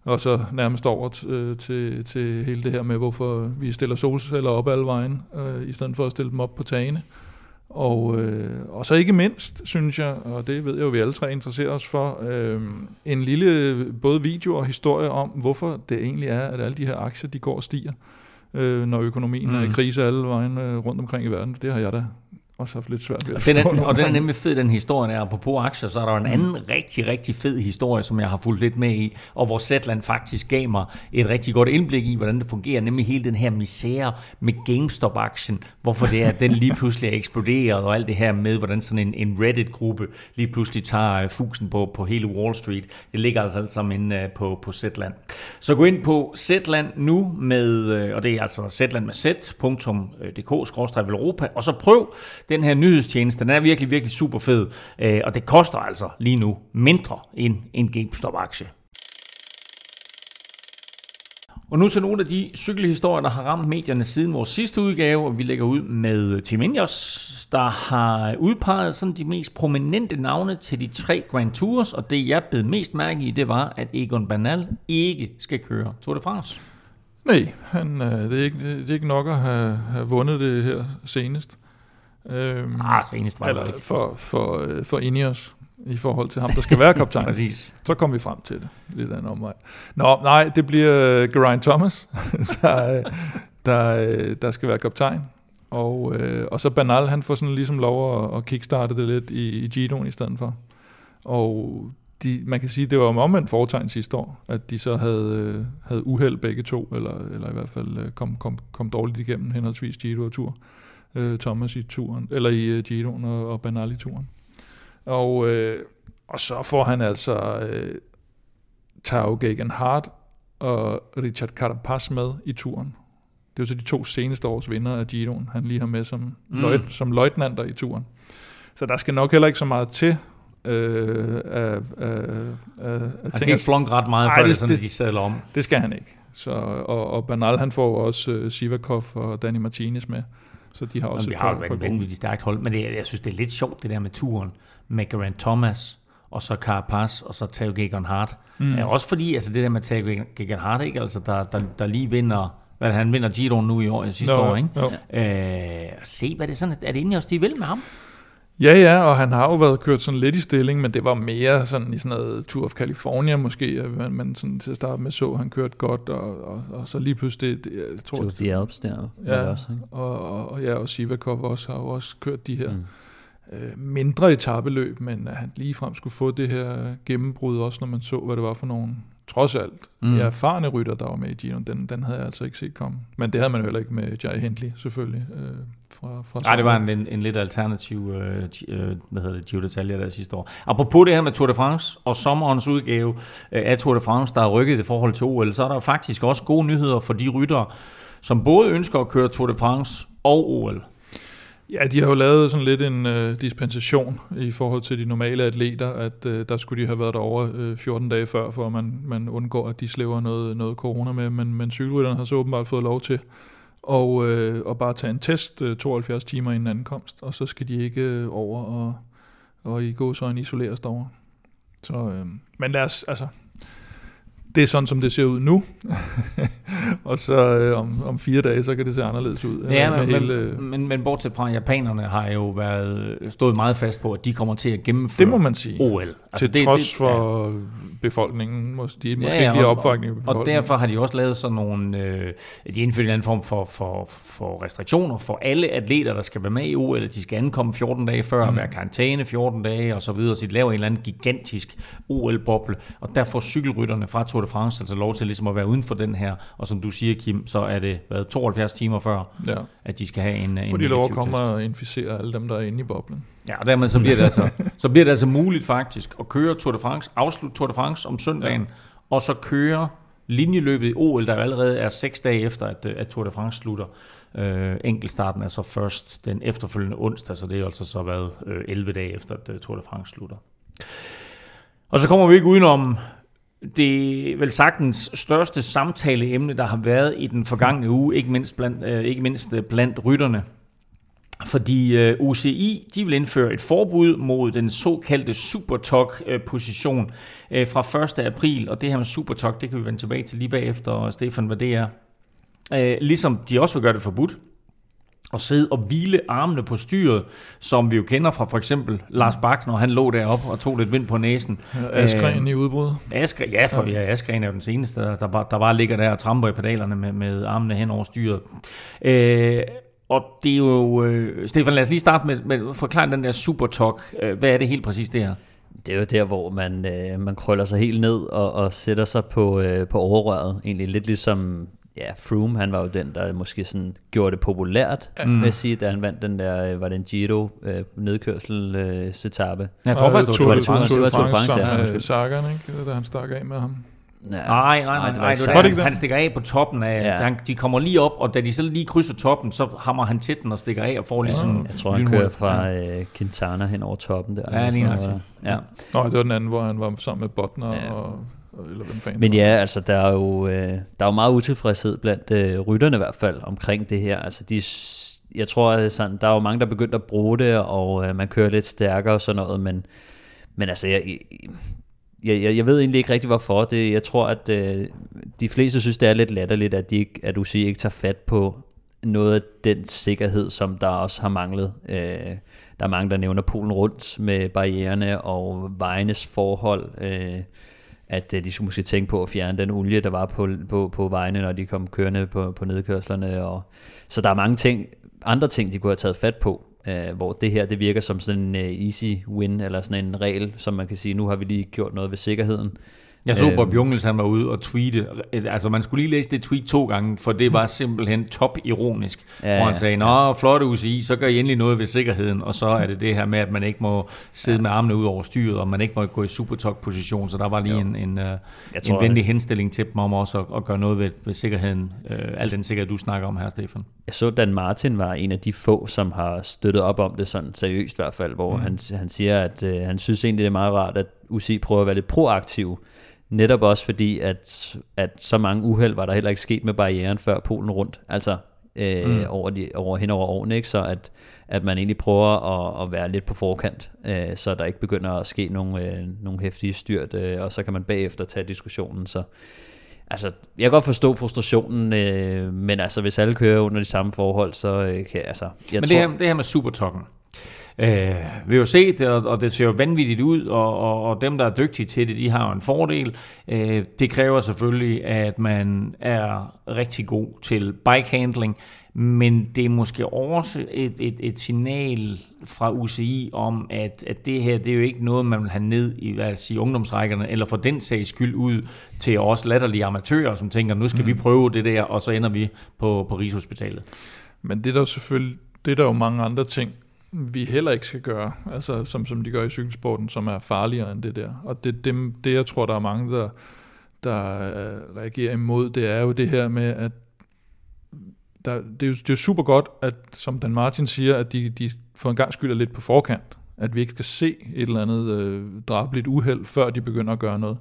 Og så nærmest over t- øh, til, til hele det her med, hvorfor vi stiller solceller op alle vejen, øh, i stedet for at stille dem op på tagene. Og, øh, og så ikke mindst, synes jeg, og det ved jeg jo, vi alle tre interesserer os for, øh, en lille både video og historie om, hvorfor det egentlig er, at alle de her aktier, de går og stiger, øh, når økonomien mm. er i Mm. krise alle vejen øh, rundt omkring i verden. Det har jeg da også haft lidt svært ved at Den forstå nogle og den er nemlig fed, den historie der. Apropos aktier, så er der en anden mm. rigtig, rigtig fed historie, som jeg har fulgt lidt med i, og hvor Zetland faktisk gav mig et rigtig godt indblik i, hvordan det fungerer, nemlig hele den her misære med GameStop-aktien, hvorfor det er, at den lige (laughs) pludselig er eksploderet, og alt det her med, hvordan sådan en, en Reddit-gruppe lige pludselig tager øh, fusen på, på hele Wall Street. Det ligger altså alt sammen inde øh, på, på Zetland. Så gå ind på Zetland nu med, øh, og det er altså Zetland med z.dk-europa, og så prøv den her nyhedstjeneste. Den er virkelig, virkelig super fed, øh, og det koster altså lige nu mindre end en GameStop-aktie. Og nu til nogle af de cykelhistorier, der har ramt medierne siden vores sidste udgave, og vi lægger ud med Team Ingers, der har udpeget sådan de mest prominente navne til de tre Grand Tours, og det jeg blev mest mærke i, det var, at Egon Bernal ikke skal køre Tour de France. Nej, han, øh, det, er ikke, det er ikke nok at have, have vundet det her senest. Øhm, Ah, senest var eller for, for, øh, for Ineos i forhold til ham, der skal være (laughs) kaptajn. Præcis. Så kom vi frem til det. Lidt af en omvej. Nå, nej, det bliver uh, Geraint Thomas, (laughs) der, øh, der, øh, der skal være kaptajn. Og, øh, og så Banal, han får sådan ligesom lov at, at kickstarte det lidt i, i Giroen i stedet for. Og de, man kan sige, det var om omvendt foretegn sidste år, at de så havde, øh, havde uheld begge to, eller, eller i hvert fald øh, kom, kom, kom dårligt igennem henholdsvis Giro og Tour. Øh, Thomas i turen, eller i øh, Giroen og, og Banal i turen. Og, øh, og så får han altså øh, Tao Geoghegan Hart og Richard Carapaz med i turen. Det er jo så de to seneste års vinder af Giroen, han lige har med som, Mm. løjt, som løjtnanter i turen. Så der skal nok heller ikke så meget til øh, af, af, af Han skal ikke flonke ret meget, før det, sådan, det- de sadler om. Det skal han ikke. Så, og, og Bernal, han får også øh, Sivakov og Danny Martinez med. Så de har også Også vi har jo et vanvittigt stærkt hold, men det, jeg synes, det er lidt sjovt, det der med turen med Geraint Thomas, og så Carapaz, og så Tao Geoghegan Hart. Mm. Ja, også fordi, altså det der med Tao Geoghegan Hart, ikke? Altså, der, der, der lige vinder, hvad han vinder Giroen nu i år, sidste Nå, år, ikke? jo. Øh, se, hvad det er sådan, er det egentlig også, de vil med ham? Ja, ja, og han har jo været kørt sådan lidt i stilling, men det var mere sådan i sådan noget Tour of California måske, at man, man sådan til at starte med så, han kørte godt, og, og, og så lige pludselig, det, jeg tror, Tour of the Alps der. Ja, også, ikke? og, og, og, ja, og Sivakov også har jo også kørt de her mm. øh, mindre etabeløb, men at han ligefrem skulle få det her gennembrud, også når man så, hvad det var for nogle, trods alt, Mm. erfarne rytter, der var med i Gino, den, den havde jeg altså ikke set komme. Men det havde man jo heller ikke med Jai Hindley, selvfølgelig. Øh, fra, fra Nej, det var en, en, en lidt alternativ øh, øh, hvad hedder det, Giro d'Italia der sidste år. Apropos det her med Tour de France og sommerens udgave øh, af Tour de France, der er rykket i forhold til OL, så er der faktisk også gode nyheder for de ryttere, som både ønsker at køre Tour de France og OL. Ja, de har jo lavet sådan lidt en øh, dispensation i forhold til de normale atleter, at øh, der skulle de have været derovre øh, 14 dage før, for at man, man undgår, at de slæver noget, noget corona med, men, men cykelrytterne har så åbenbart fået lov til og, øh, og bare tage en test øh, 72 timer inden ankomst, og så skal de ikke øh, over og, og i gåsøjne isoleres derovre. Så, øh, men lad os, altså, det er sådan, som det ser ud nu, (laughs) og så øh, om, om fire dage, så kan det se anderledes ud. øh, Ja, men, hele, men, men, men bortset fra, japanerne har jo været stået meget fast på, at de kommer til at gennemføre det må man sige. OL. Altså til trods det, for ja. befolkningen, mås- de måske Ja, ja, ikke lige har og- Og derfor har de også lavet sådan nogle, øh, de indført en anden form for, for, for restriktioner for alle atleter, der skal være med i OL, at de skal ankomme 14 dage før, mm. være karantæne 14 dage og så videre, så de laver en eller anden gigantisk OL-boble, og der får cykelrytterne fra Tour de France altså lov til ligesom at være uden for den her, og som du siger, Kim, så er det været 72 timer før, ja. at de skal have en, en For de lov at negativ komme test. og inficere alle dem, der er inde i boblen. Ja, og dermed så bliver det altså, (laughs) så bliver det altså muligt faktisk at køre Tour de France, afslutte Tour de France om søndagen, ja. og så køre linjeløbet i OL, der allerede er seks dage efter, at, øh, at Tour de France slutter. Øh, enkeltstarten er så først den efterfølgende onsdag, så det er altså så været øh, 11 dage efter, at øh, Tour de France slutter. Og så kommer vi ikke udenom det vel sagtens største samtaleemne, der har været i den forgangne uge, ikke mindst blandt, øh, ikke mindst øh, blandt rytterne. Fordi øh, UCI de vil indføre et forbud mod den såkaldte Supertok-position øh, fra 1. april. Og det her med Supertok, det kan vi vende tilbage til lige bagefter, Stefan, hvad det er. Øh, ligesom de også vil gøre det forbudt at sidde og hvile armene på styret, som vi jo kender fra for eksempel Lars Bak, når han lå deroppe og tog lidt vind på næsen. Askren i udbrud. Asker, ja, for ja, Askren er jo den seneste, der, der, bare, der bare ligger der og tramper i pedalerne med, med armene hen over styret. Øh, og det er jo... Øh, Stefan, lad os lige starte med, med at forklare den der Supertalk. Øh, hvad er det helt præcis, det her? Det er jo der, hvor man, øh, man krøller sig helt ned og, og sætter sig på, øh, på overrøret. Egentlig lidt ligesom ja, Froome, han var jo den, der måske sådan gjorde det populært, mm. vil jeg sige, da han vandt den der, øh, var det en Giro øh, nedkørsel øh, etape. Jeg tror faktisk, det var Tour de France. Tour de France, France, sammen ja. med Sagan, ikke? da han stak af med ham. Ja. Nej, nej, nej, det var nej, ikke det var det, han, stikker af på toppen af, Ja. ja. han, de kommer lige op, og da de så lige krydser toppen, så hammer han til den og stikker af og får lige sådan Jeg tror, han kører fra øh, Quintana hen over toppen der. Ja, lige nøjagtigt. Ja. Nå, det var den anden, hvor han var sammen med Botner, Ja. ja. og, eller hvem fanden Men ja, altså der er jo, øh, der er jo meget utilfredshed blandt øh, rytterne i hvert fald omkring det her. Altså de, jeg tror, sådan, der er jo mange, der er begyndt at bruge det, og øh, man kører lidt stærkere og sådan noget, men, men altså jeg, jeg, jeg, jeg ved egentlig ikke rigtig hvorfor. Det, jeg tror, at øh, de fleste synes, det er lidt latterligt, at, de ikke, at UCI ikke tager fat på noget af den sikkerhed, som der også har manglet. Øh, der er mange, der nævner Polen rundt med barriererne og vejenes forhold. Øh, at øh, de skulle måske tænke på at fjerne den olie, der var på, på, på vejene, når de kom kørende på, på nedkørslerne. Og, så der er mange ting, andre ting, de kunne have taget fat på, øh, hvor det her det virker som sådan en øh, easy win, eller sådan en regel, som man kan sige, nu har vi lige gjort noget ved sikkerheden. Jeg så Øhm. Bob Jungels, han var ude og tweete. Altså, man skulle lige læse det tweet to gange, for det var simpelthen top ironisk. Ja, (laughs) Ja, hvor han ja, sagde, nå, flot UCI, så gør I endelig noget ved sikkerheden. Og så er det det her med, at man ikke må sidde med armene ud over styret, og man ikke må gå i supertalk-position. Så der var lige Jo. en, en, Jeg en tror, venlig henstilling til dem om også at, at gøre noget ved, ved sikkerheden. Øh, al den sikkerhed, du snakker om her, Stefan. Jeg så, Dan Martin var en af de få, som har støttet op om det, sådan seriøst i hvert fald, hvor mm. han, han siger, at øh, han synes egentlig, det er meget rart, at UCI prøver at være lidt proaktiv. Netop også fordi, at, at så mange uheld var der heller ikke sket med barrieren før Polen rundt. Altså øh, mm. over, de, over hen over årene, ikke? så at, at man egentlig prøver at, at være lidt på forkant, øh, så der ikke begynder at ske nogle, øh, nogle hæftige styrt, øh, og så kan man bagefter tage diskussionen. Så Altså, jeg kan godt forstå frustrationen, øh, men altså, hvis alle kører under de samme forhold, så øh, kan altså, jeg Men tror... det her, det her med Supertokken. Øh, vi har jo set det, og, og det ser jo vanvittigt ud, og, og, og dem, der er dygtige til det, de har jo en fordel. Øh, det kræver selvfølgelig, at man er rigtig god til bikehandling, men det er måske også et, et, et signal fra UCI om, at, at det her, det er jo ikke noget, man vil have ned i hvad jeg siger, ungdomsrækkerne, eller for den sags skyld ud til os latterlige amatører, som tænker, nu skal mm. vi prøve det der, og så ender vi på, på Rigshospitalet. Men det er der selvfølgelig, det er der jo mange andre ting, vi heller ikke skal gøre, altså som, som de gør i cykelsporten, som er farligere end det der. Og det, det, det jeg tror, der er mange, der, der øh, reagerer imod, det er jo det her med, at der, det, er jo, det er super godt, at som Dan Martin siger, at de, de for en gang skyld er lidt på forkant. At vi ikke skal se et eller andet øh, drabeligt uheld, før de begynder at gøre noget.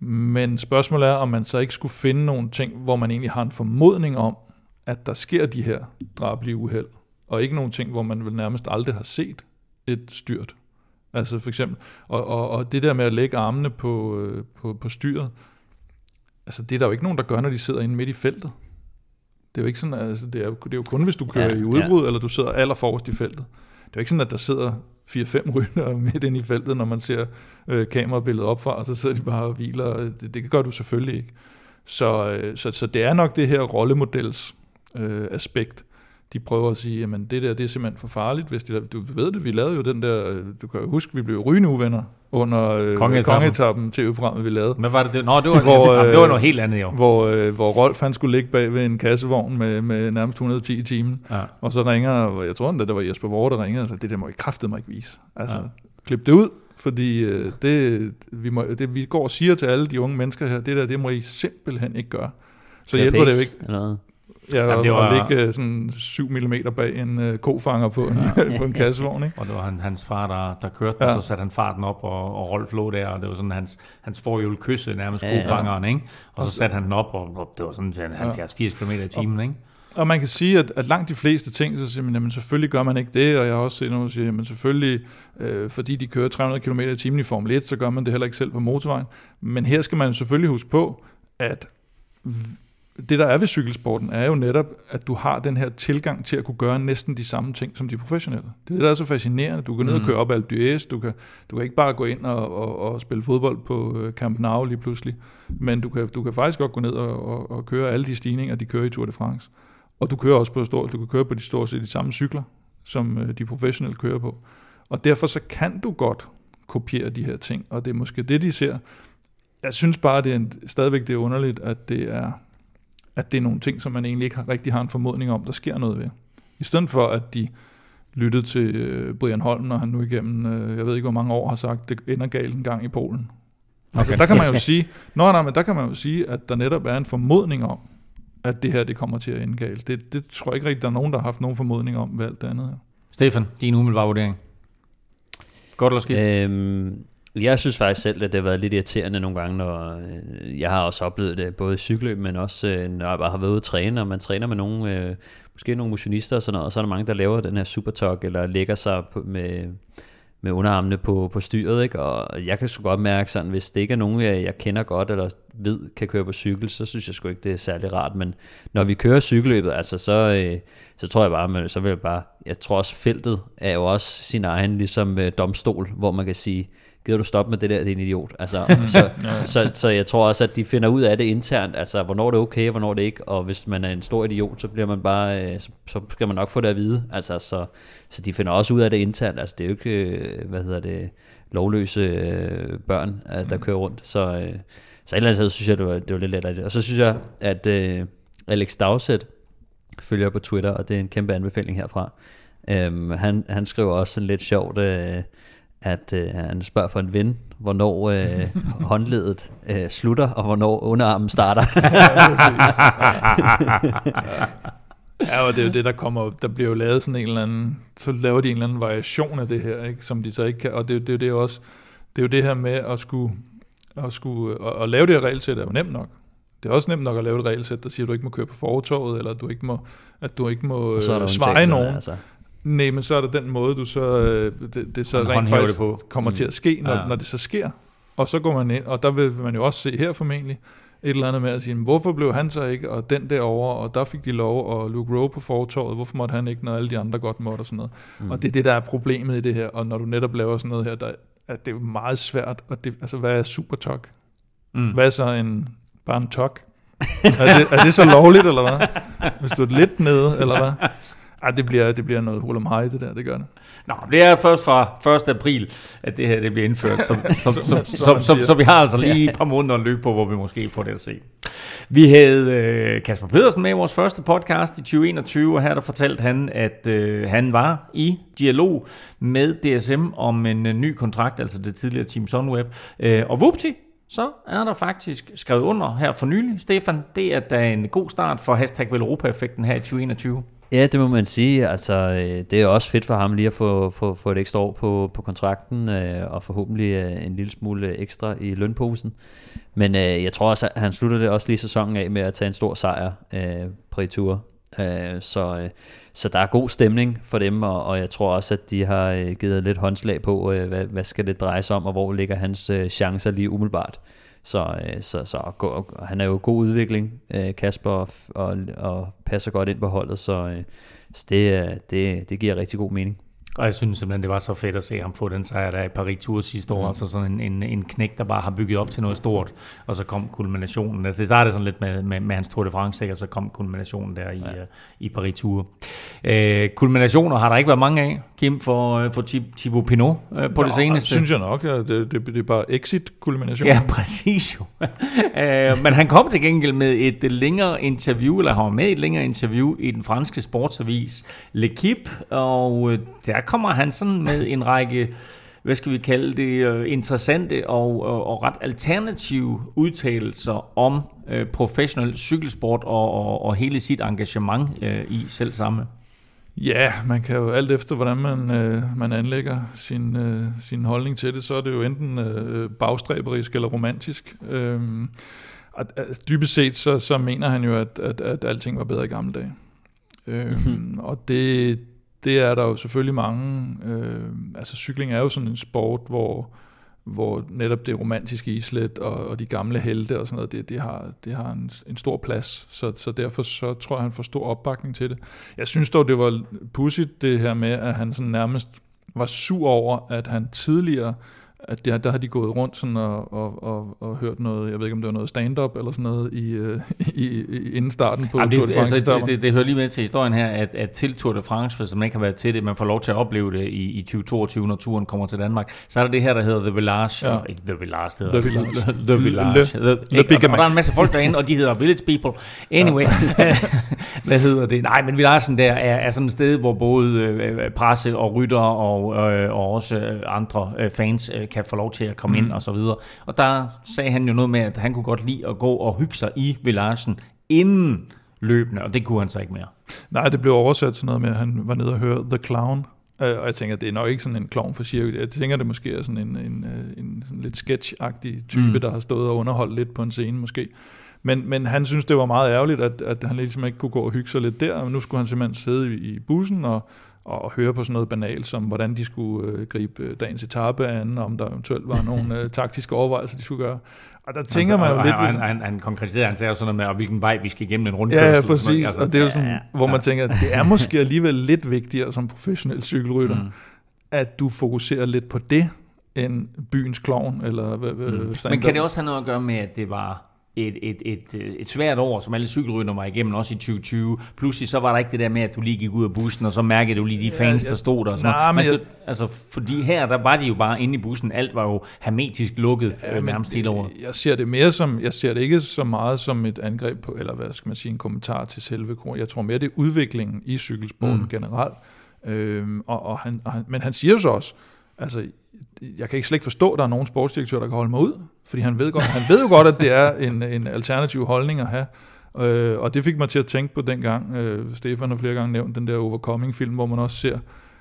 Men spørgsmålet er, om man så ikke skulle finde nogle ting, hvor man egentlig har en formodning om, at der sker de her drabelige uheld, og ikke nogle ting, hvor man vel nærmest aldrig har set et styrt. Altså for eksempel, og, og, og det der med at lægge armene på, øh, på, på styret, altså det er der jo ikke nogen, der gør, når de sidder inde midt i feltet. Det er jo ikke sådan, altså det er, det er jo kun, hvis du kører ja, i udbrud, ja. eller du sidder aller forrest i feltet. Det er jo ikke sådan, at der sidder 4-5 rytter (laughs) midt inde i feltet, når man ser øh, kamerabilledet opfra, og så sidder de bare og hviler. Det, det gør du selvfølgelig ikke. Så, øh, så, så det er nok det her rollemodels øh, aspekt. De prøver at sige, at det der det er simpelthen for farligt. Hvis de, du ved det, vi lavede jo den der, øh, du kan huske, vi blev rygende uvenner under øh, Kongeetappen. kongeetappen til programmet, vi lavede. Hvad var det? det? Nå, det var, (laughs) Hvor, det var øh, noget helt andet jo. Hvor, øh, hvor Rolf han skulle ligge bag ved en kassevogn med, med nærmest 110 i timen. Ja. Og så ringer, jeg tror endda, det var Jesper Vore, der ringede, sagde, det der må I kraftedeme mig ikke vise. Altså, Ja. klip det ud, fordi øh, det, vi, må, det, vi går og siger til alle de unge mennesker her, det der, det må I simpelthen ikke gøre. Så hjælper det jo ikke Eller noget. Ja, Jamen, det var- at ligge øh, sådan 7 mm bag en øh, kofanger på en, (laughs) på en kassevogn. Ikke? Og det var han, hans far, der, der kørte, ja. Ja. og så satte han farten op, og, og Rolf lå der, og det var sådan hans, hans forhjul kysse nærmest Ja, ja, ja. godfangeren, ikke? Og så satte han den op, og, og det var sådan til 70-80 km i timen, ikke? Og man kan sige, at, at langt de fleste ting, så siger man, jamen selvfølgelig gør man ikke det, og jeg har også set nogen, der siger, jamen selvfølgelig, øh, fordi de kører 300 km i timen i Formel 1, så gør man det heller ikke selv på motorvejen. Men her skal man selvfølgelig huske på, at det, der er ved cykelsporten, er jo netop, at du har den her tilgang til at kunne gøre næsten de samme ting som de professionelle. Det er det, der er så fascinerende. Du kan ned og Mm. køre op Alpe d'Huez, du kan, du kan ikke bare gå ind og, og, og spille fodbold på øh, Camp Nou lige pludselig, men du kan, du kan faktisk godt gå ned og, og, og køre alle de stigninger, de kører i Tour de France. Og du kører også på stort, du kan køre på de stort set de samme cykler, som øh, de professionelle kører på. Og derfor så kan du godt kopiere de her ting, og det er måske det, de ser. Jeg synes bare, det er en, stadigvæk det er underligt, at det er, at det er nogle ting, som man egentlig ikke rigtig har en formodning om, der sker noget ved. I stedet for, at de lyttede til øh, Brian Holm, når han nu igennem, øh, jeg ved ikke hvor mange år, har sagt, det ender galt en gang i Polen. Okay. Altså, der kan man jo sige, nå, nej, men der kan man jo sige, at der netop er en formodning om, at det her det kommer til at ende galt. Det, det tror jeg ikke rigtig, der er nogen, der har haft nogen formodning om ved alt det andet her. Stefan, din umiddelbare vurdering. Godt eller skidt? Øhm, jeg synes faktisk selv, at det har været lidt irriterende nogle gange, når øh, jeg har også oplevet det både i cykeløb, men også øh, når jeg bare har været ude at træne, og man træner med nogle, øh, måske nogle motionister og sådan noget, og så er der mange, der laver den her supertok, eller lægger sig på, med, med underarmene på, på styret, ikke? og jeg kan sgu godt mærke sådan, hvis det ikke er nogen, jeg, jeg kender godt, eller ved kan køre på cykel, så synes jeg sgu ikke, det er særlig rart, men når vi kører cykelløbet, altså så, øh, så tror jeg bare, men så vil jeg bare, jeg tror også feltet er jo også sin egen ligesom øh, domstol, hvor man kan sige, gider du stoppe med det der, det er en idiot. Altså, (laughs) så, så, så jeg tror også, at de finder ud af det internt, altså hvornår det er okay, og hvornår det ikke, og hvis man er en stor idiot, så bliver man bare, øh, så, så skal man nok få det at vide, altså så, så de finder også ud af det internt, altså det er jo ikke, øh, hvad hedder det, lovløse øh, børn, der kører rundt, så, så et eller andet sted synes jeg, det var, det var lidt lettere. Og så synes jeg, at uh, Alex Dowsett følger på Twitter, og det er en kæmpe anbefaling herfra. Um, han, han skriver også sådan lidt sjovt, uh, at uh, han spørger for en ven, hvornår uh, (laughs) håndledet uh, slutter, og hvornår underarmen starter. (laughs) ja, og det er jo det, der kommer der bliver jo lavet sådan en eller anden, så laver de en eller anden variation af det her, ikke, som de så ikke kan, og det, det, det er jo også, det er jo det her med at skulle, at, skulle, at, at lave det her regelsæt er jo nemt nok. Det er også nemt nok at lave et regelsæt, der siger, at du ikke må køre på fortorvet, eller at du ikke må, at du ikke må øh, sveje nogen. Altså. Nej, men så er der den måde, du så, øh, det, det så rent faktisk det på. kommer mm. til at ske, når, ja. når det så sker. Og så går man ind, og der vil man jo også se her formentlig, et eller andet med at sige, hvorfor blev han så ikke, og den derovre, og der fik de lov, og Luke Rowe på fortorvet, hvorfor måtte han ikke, når alle de andre godt måtte, og sådan noget. Mm. Og det er det, der er problemet i det her, og når du netop laver sådan noget her, der, at det er jo meget svært, og det, altså hvad er super talk? Mm. Hvad er så en, bare en talk? er, det, er det så lovligt, eller hvad? Hvis du er lidt nede, eller hvad? Ej, det bliver, det bliver noget hul om hej, det der, det gør det. Nå, det er først fra 1. april, at det her det bliver indført, så, (laughs) så, så, så, så, så, så vi har altså lige et par måneder at løbe på, hvor vi måske får det at se. Vi havde øh, Kasper Pedersen med i vores første podcast i 2021, og her der fortalte han, at øh, han var i dialog med DSM om en øh, ny kontrakt, altså det tidligere Team Sunweb. Øh, og vupti, så er der faktisk skrevet under her for nylig. Stefan, det er da en god start for hashtag Velropa-effekten her i 2021. Ja, det må man sige. Altså, øh, det er også fedt for ham lige at få, få, få et ekstra år på, på kontrakten, øh, og forhåbentlig øh, en lille smule ekstra i lønposen. Men øh, jeg tror også, at han slutter det også lige sæsonen af med at tage en stor sejr øh, på retur. så, så der er god stemning for dem, og, og jeg tror også, at de har givet lidt håndslag på, hvad, hvad skal det dreje sig om, og hvor ligger hans chancer lige umiddelbart. Så, øh, så, så og, og, han er jo god udvikling, øh, Kasper, og, og, og passer godt ind på holdet, så, øh, så det, det, det giver rigtig god mening. Og jeg synes simpelthen, det var så fedt at se ham få den sejr der i Paris Tour sidste år. Mm. Altså sådan en, en, en knæk, der bare har bygget op til noget stort, og så kom kulminationen. Altså det startede sådan lidt med, med, med hans Tour de France, og så kom kulminationen der i, ja. uh, i Paris Tour. Uh, kulminationer har der ikke været mange af, Kim, for, uh, for Thibaut Pinot uh, på Nå, det seneste. synes jeg nok, at det, det, det er bare exit-kulmination. Ja, præcis jo. uh, (laughs) men han kom til gengæld med et længere interview, eller han var med i et længere interview i den franske sportsavis L'Equipe, og der kommer han sådan med en række, hvad skal vi kalde det, øh, interessante og, og, og ret alternative udtalelser om øh, professionel cykelsport og, og, og hele sit engagement øh, i selv samme. Ja, man kan jo alt efter, hvordan man, øh, man anlægger sin, øh, sin holdning til det, så er det jo enten øh, bagstræberisk eller romantisk. Øh, at, at, dybest set, så, så mener han jo, at, at, at alting var bedre i gamle dage. Øh, mm-hmm. (laughs) Og det, det er der jo selvfølgelig mange. Øh, altså cykling er jo sådan en sport, hvor, hvor netop det romantiske islet og, og de gamle helte og sådan noget, det, det har, det har en, en stor plads. Så, så derfor så tror jeg, han får stor opbakning til det. Jeg synes dog, det var pudsigt det her med, at han sådan nærmest var sur over, at han tidligere at der, der har de gået rundt sådan og, og, og, og hørt noget, jeg ved ikke om det var noget stand-up eller sådan noget, i, øh, (laughs) i, i, inden starten på Jamen, Tour de det, France. altså, det, det, det hører lige med til historien her, at, at til Tour de France, hvis man ikke har været til det, man får lov til at opleve det i, i 2022, når turen kommer til Danmark, så er der det her, der hedder The Village. Ja. Ja. Ikke The Village, det hedder The Village. The Village. Le- The, Big og der er en masse folk derinde, og de hedder Village People. Anyway, (laughs) hvad hedder det? Nej, men Villagen der er, er sådan et sted, hvor både øh, presse og rytter og, øh, og også øh, andre øh, fans øh, kan få lov til at komme mm. ind og så videre. Og der sagde han jo noget med, at han kunne godt lide at gå og hygge sig i Villagen inden løbende, og det kunne han så ikke mere. Nej, det blev oversat sådan noget med, at han var nede og høre The Clown. Øh, Og jeg tænker, det er nok ikke sådan en klovn for cirkus. Jeg tænker, det måske er sådan en, en, øh, en sådan lidt sketch-agtig type, mm. Der har stået og underholdt lidt på en scene måske. Men, men han synes, det var meget ærgerligt, at, at han ligesom ikke kunne gå og hygge sig lidt der. Og nu skulle han simpelthen sidde i, i bussen og, og høre på sådan noget banalt, som hvordan de skulle øh, gribe øh, dagens etape an, og om der eventuelt var nogle øh, (laughs) taktiske overvejelser, de skulle gøre. Og der tænker man jo og lidt... Han, ligesom- han, han, han konkretiserede, han sagde sådan noget med, og hvilken vej vi skal igennem en rundkørsel. Ja, ja, og sådan præcis. ikke? Og det er jo sådan, ja, hvor man tænker, det er måske alligevel lidt vigtigere som professionel cykelrytter, mm. at du fokuserer lidt på det, end byens klovn, eller hvad, hvad, Mm. Men kan det også have noget at gøre med, at det var et, et, et, øh, et svært år, som alle cykelrytter var igennem, også i 2020. Pludselig så var der ikke det der med, at du lige gik ud af bussen, og så mærkede du lige de fans, ja. der stod der. Og sådan Nej, noget. Man skal, altså, fordi her, der var de jo bare inde i bussen. Alt var jo hermetisk lukket ja, men nærmest hele året. Jeg ser det mere som, jeg ser det ikke så meget som et angreb på, eller hvad skal man sige, en kommentar til selve kor. Jeg tror mere, det er udviklingen i cykelsporten. Mm. generelt. Øhm, og, og han, og han, men han siger jo så også, altså, jeg kan ikke slet ikke forstå, at der er nogen sportsdirektør, der kan holde mig ud, fordi han ved, godt, han ved jo godt, at det er en, en alternativ holdning at have. Øh, og det fik mig til at tænke på dengang, øh, Stefan har flere gange nævnt den der Overcoming-film, hvor man også ser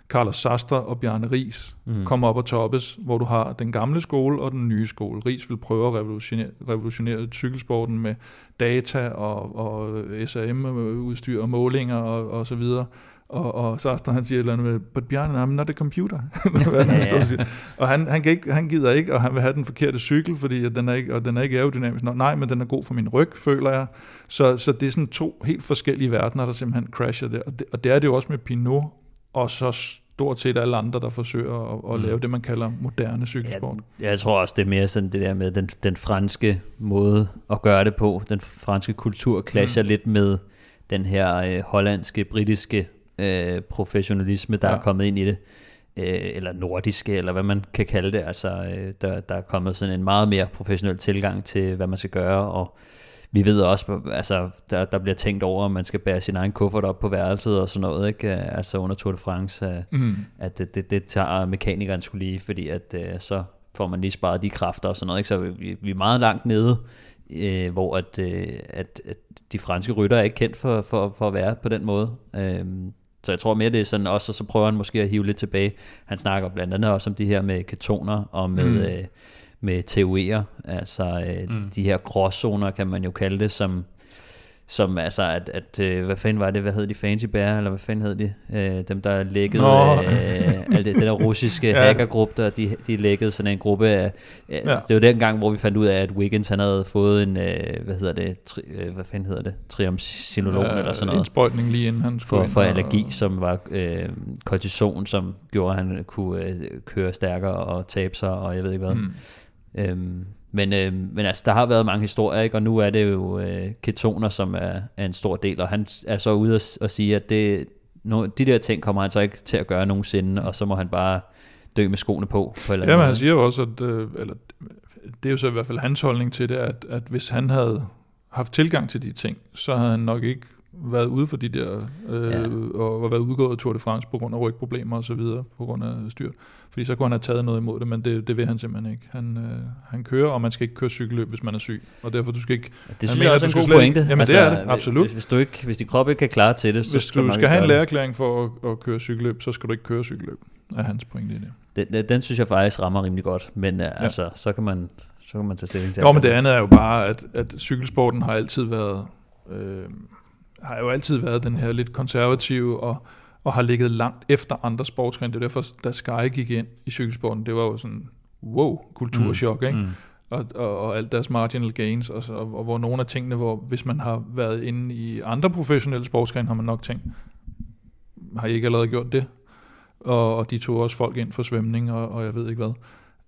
Carlos Sastre og Bjarne Ries mm. komme op og toppes, hvor du har den gamle skole og den nye skole. Ries vil prøve at revolutionere, revolutionere cykelsporten med data og, og SRM-udstyr og målinger og, og så videre. Og, og Sastre han siger et eller andet med, but Bjarne, I'm not a computer. (laughs) Hvad han og siger. og han, han, kan ikke, han gider ikke, og han vil have den forkerte cykel, fordi at den er ikke, og den er ikke aerodynamisk. Nå, nej, men den er god for min ryg, føler jeg. Så, så det er sådan to helt forskellige verdener, der simpelthen crasher der. Og det, og det er det jo også med Pinot, og så stort set alle andre, der forsøger at, at Mm. lave det, man kalder moderne cykelsport. Jeg, jeg tror også, det er mere sådan det der med den, den franske måde at gøre det på. Den franske kultur clasher mm. lidt med den her øh, hollandske, britiske øh, professionalisme, der ja. Er kommet ind i det. Øh, eller nordiske, eller hvad man kan kalde det. Altså, øh, der, der er kommet sådan en meget mere professionel tilgang til, hvad man skal gøre, og vi ved også, altså, der, der bliver tænkt over, om man skal bære sin egen kuffert op på værelset og sådan noget, ikke? Altså under Tour de France, øh, Mm. at det, det, det tager mekanikeren skulle lige, fordi at øh, så får man lige sparet de kræfter og sådan noget, ikke? så vi, vi er meget langt nede, øh, hvor at, øh, at, at de franske rytter er ikke kendt for, for, for at være på den måde. Øh, så jeg tror mere, det er sådan også, og så prøver han måske at hive lidt tilbage. Han snakker blandt andet også om de her med ketoner og med, mm. øh, med TOE'er, altså øh, mm. de her gråzoner, kan man jo kalde det, som, som altså, at, at øh, hvad fanden var det, hvad hed de, Fancy Bear, eller hvad fanden hed de, øh, dem der lækkede, øh, alt det, den der russiske (laughs) Ja. hackergruppe, der, de, de lækkede sådan en gruppe af, øh, Ja. det var den gang, hvor vi fandt ud af, at Wiggins, han havde fået en, øh, hvad hedder det, tri, øh, hvad fanden hedder det, triamcinolon Ja, eller sådan noget Indsprøjtning lige inden han skulle for, for og- allergi, som var øh, kortison, som gjorde, at han kunne øh, køre stærkere og tabe sig, og jeg ved ikke hvad. Mm. Øhm, men, øh, men altså, der har været mange historier, ikke? og nu er det jo øh, ketoner, som er, er en stor del, og han er så ude og, og sige, at det, no, de der ting kommer han så ikke til at gøre nogensinde, og så må han bare dø med skoene på. på eller Ja, men måde, han siger jo også, at, øh, eller det er jo så i hvert fald hans holdning til det, at, at hvis han havde haft tilgang til de ting, så havde han nok ikke været ude for de der, øh, ja. Ja. og, og været udgået af Tour de France på grund af rygproblemer og så videre, på grund af styr. Fordi så kunne han have taget noget imod det, men det, det vil han simpelthen ikke. Han, øh, han kører, og man skal ikke køre cykelløb, hvis man er syg. Og derfor du skal ikke, Det Han synes mener, jeg også er en god slet ikke- pointe. Jamen, det er det, absolut. Hvis, hvis, du ikke, hvis din krop ikke kan klare til det, så hvis skal du skal have en gøre det. læreerklæring for at, at køre cykelløb, så skal du ikke køre cykelløb, er hans pointe i det. Den, den, den synes jeg faktisk rammer rimelig godt, men ja. altså, så kan man så kan man tage stilling til. Jo, men det andet er jo bare, at, at cykelsporten har altid været, øh, har jo altid været den her lidt konservative og, og har ligget langt efter andre sportsgrene. Det er derfor, da Sky gik ind i cykelsporten, det var jo sådan, wow, kulturschok, mm. ikke? Mm. Og, og, og alt deres marginal gains, og, så, og, og hvor nogle af tingene, hvor hvis man har været inde i andre professionelle sportsgrene, har man nok tænkt, har I ikke allerede gjort det? Og, og de tog også folk ind for svømning, og, og jeg ved ikke hvad.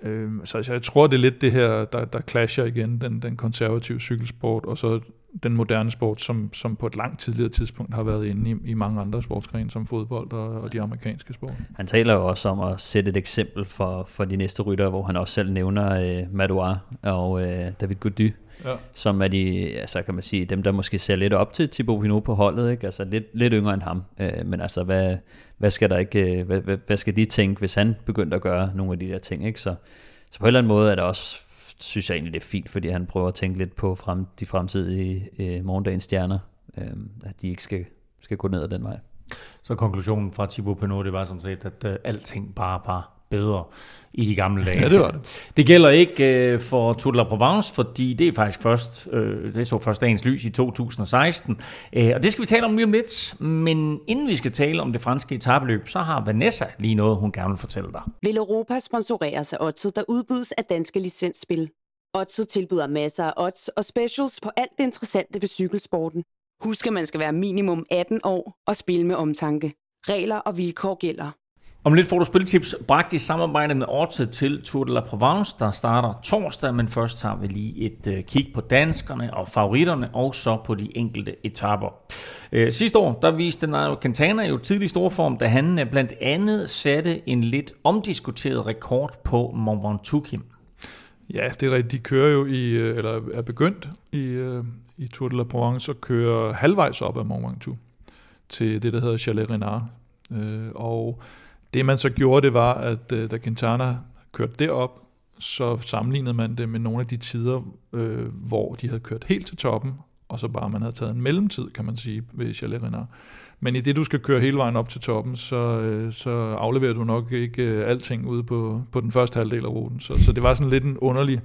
Øh, så, så jeg tror, det er lidt det her, der, der clasher igen, den, den konservative cykelsport, og så den moderne sport, som, som på et langt tidligere tidspunkt har været inde i, i mange andre sportsgrene, som fodbold og, og de amerikanske sport. Han taler jo også om at sætte et eksempel for, for de næste ryttere, hvor han også selv nævner øh, Madouar og øh, David Gody, ja. som er de, altså kan man sige, dem der måske ser lidt op til Thibaut Pinot på holdet, ikke? altså lidt, lidt yngre end ham, øh, men altså hvad, hvad skal der ikke, øh, hvad, hvad, hvad skal de tænke, hvis han begyndte at gøre nogle af de der ting, ikke? Så, så på en eller anden måde er det også synes jeg egentlig, det er fint, fordi han prøver at tænke lidt på frem, de fremtidige øh, morgendagens stjerner, øh, at de ikke skal, skal gå ned ad den vej. Så konklusionen fra Thibaut Pinot, det var sådan set, at øh, alting bare var bedre i de gamle dage. Ja, det var det. Det gælder ikke øh, for Tour de la Provence, fordi det er faktisk først, øh, det så først dagens lys i 2016. Øh, og det skal vi tale om lige om lidt. Men inden vi skal tale om det franske etabeløb, så har Vanessa lige noget, hun gerne vil fortælle dig. Vil Europa sponsorere sig Odset, der udbydes af danske licensspil? Odset tilbyder masser af odds og specials på alt det interessante ved cykelsporten. Husk, at man skal være minimum 18 år og spille med omtanke. Regler og vilkår gælder. Om lidt får du spiltips bragt i samarbejde med Orte til Tour de la Provence, der starter torsdag, men først tager vi lige et øh, kig på danskerne og favoritterne, og så på de enkelte etaper. Uh, sidste år, der viste Nairo Quintana jo tidlig storform, da han øh, blandt andet satte en lidt omdiskuteret rekord på Mont Ventoux. Ja, det er rigtigt. De kører jo i, eller er begyndt i, i Tour de la Provence at køre halvvejs op ad Mont Ventoux til det, der hedder Chalet Renard. Og det man så gjorde, det var, at øh, da Quintana kørte derop, så sammenlignede man det med nogle af de tider, øh, hvor de havde kørt helt til toppen, og så bare man havde taget en mellemtid, kan man sige, ved Chalet Renard. Men i det, du skal køre hele vejen op til toppen, så, øh, så afleverer du nok ikke øh, alting ude på, på den første halvdel af ruten. Så, så det var sådan lidt en underlig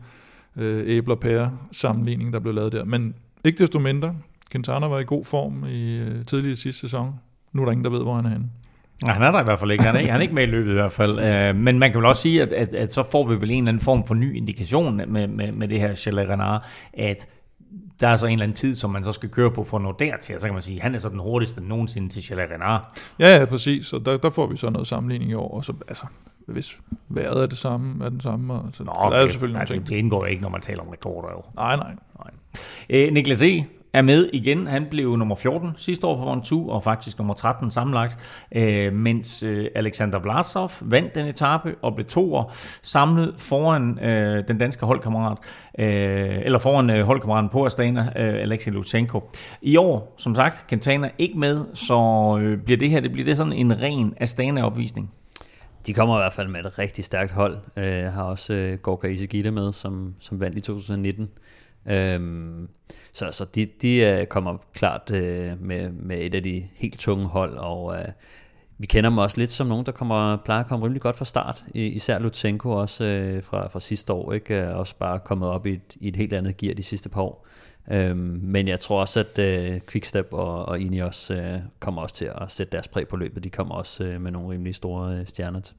øh, æble og pære sammenligning, der blev lavet der. Men ikke desto mindre, Quintana var i god form i øh, tidligere sidste sæson. Nu er der ingen, der ved, hvor han er henne. Nej, han er der i hvert fald ikke. Han er, ikke, han er ikke med i løbet i hvert fald. Øh, men man kan vel også sige, at, at, at så får vi vel en eller anden form for ny indikation med, med, med det her Chalet Renard, at der er så en eller anden tid, som man så skal køre på for at nå dertil. Så kan man sige, at han er så den hurtigste nogensinde til Chalet Renard. Ja, ja, præcis. Og der, der får vi så noget sammenligning i år. Og så, altså, hvis vejret er det samme, er den samme. Og så, Nå, så der er selvfølgelig nogle ting. Det indgår ikke, når man taler om rekorder jo. Nej, nej. nej. Øh, Niklas E., er med igen. Han blev nummer 14 sidste år på Round 2, og faktisk nummer 13 sammenlagt, øh, mens øh, Alexander Vlasov vandt den etape og blev toer, samlet foran øh, den danske holdkammerat, øh, eller foran øh, holdkammeraten på Astana, øh, Alexei Lutsenko. I år, som sagt, Quintana ikke med, så øh, bliver det her det bliver det sådan en ren Astana-opvisning. De kommer i hvert fald med et rigtig stærkt hold. Jeg har også øh, Gorka Isegita med, som, som vandt i 2019. Øhm, så så de, de øh, kommer klart øh, med, med et af de helt tunge hold, og øh, vi kender dem også lidt som nogen, der kommer, plejer at komme rimelig godt fra start. Især Lutsenko også øh, fra, fra sidste år, ikke? Øh, også bare kommet op i et, i et helt andet gear de sidste par år. Øhm, men jeg tror også, at øh, Quickstep og, og Ineos øh, kommer også til at sætte deres præg på løbet. De kommer også øh, med nogle rimelig store øh, stjerner til.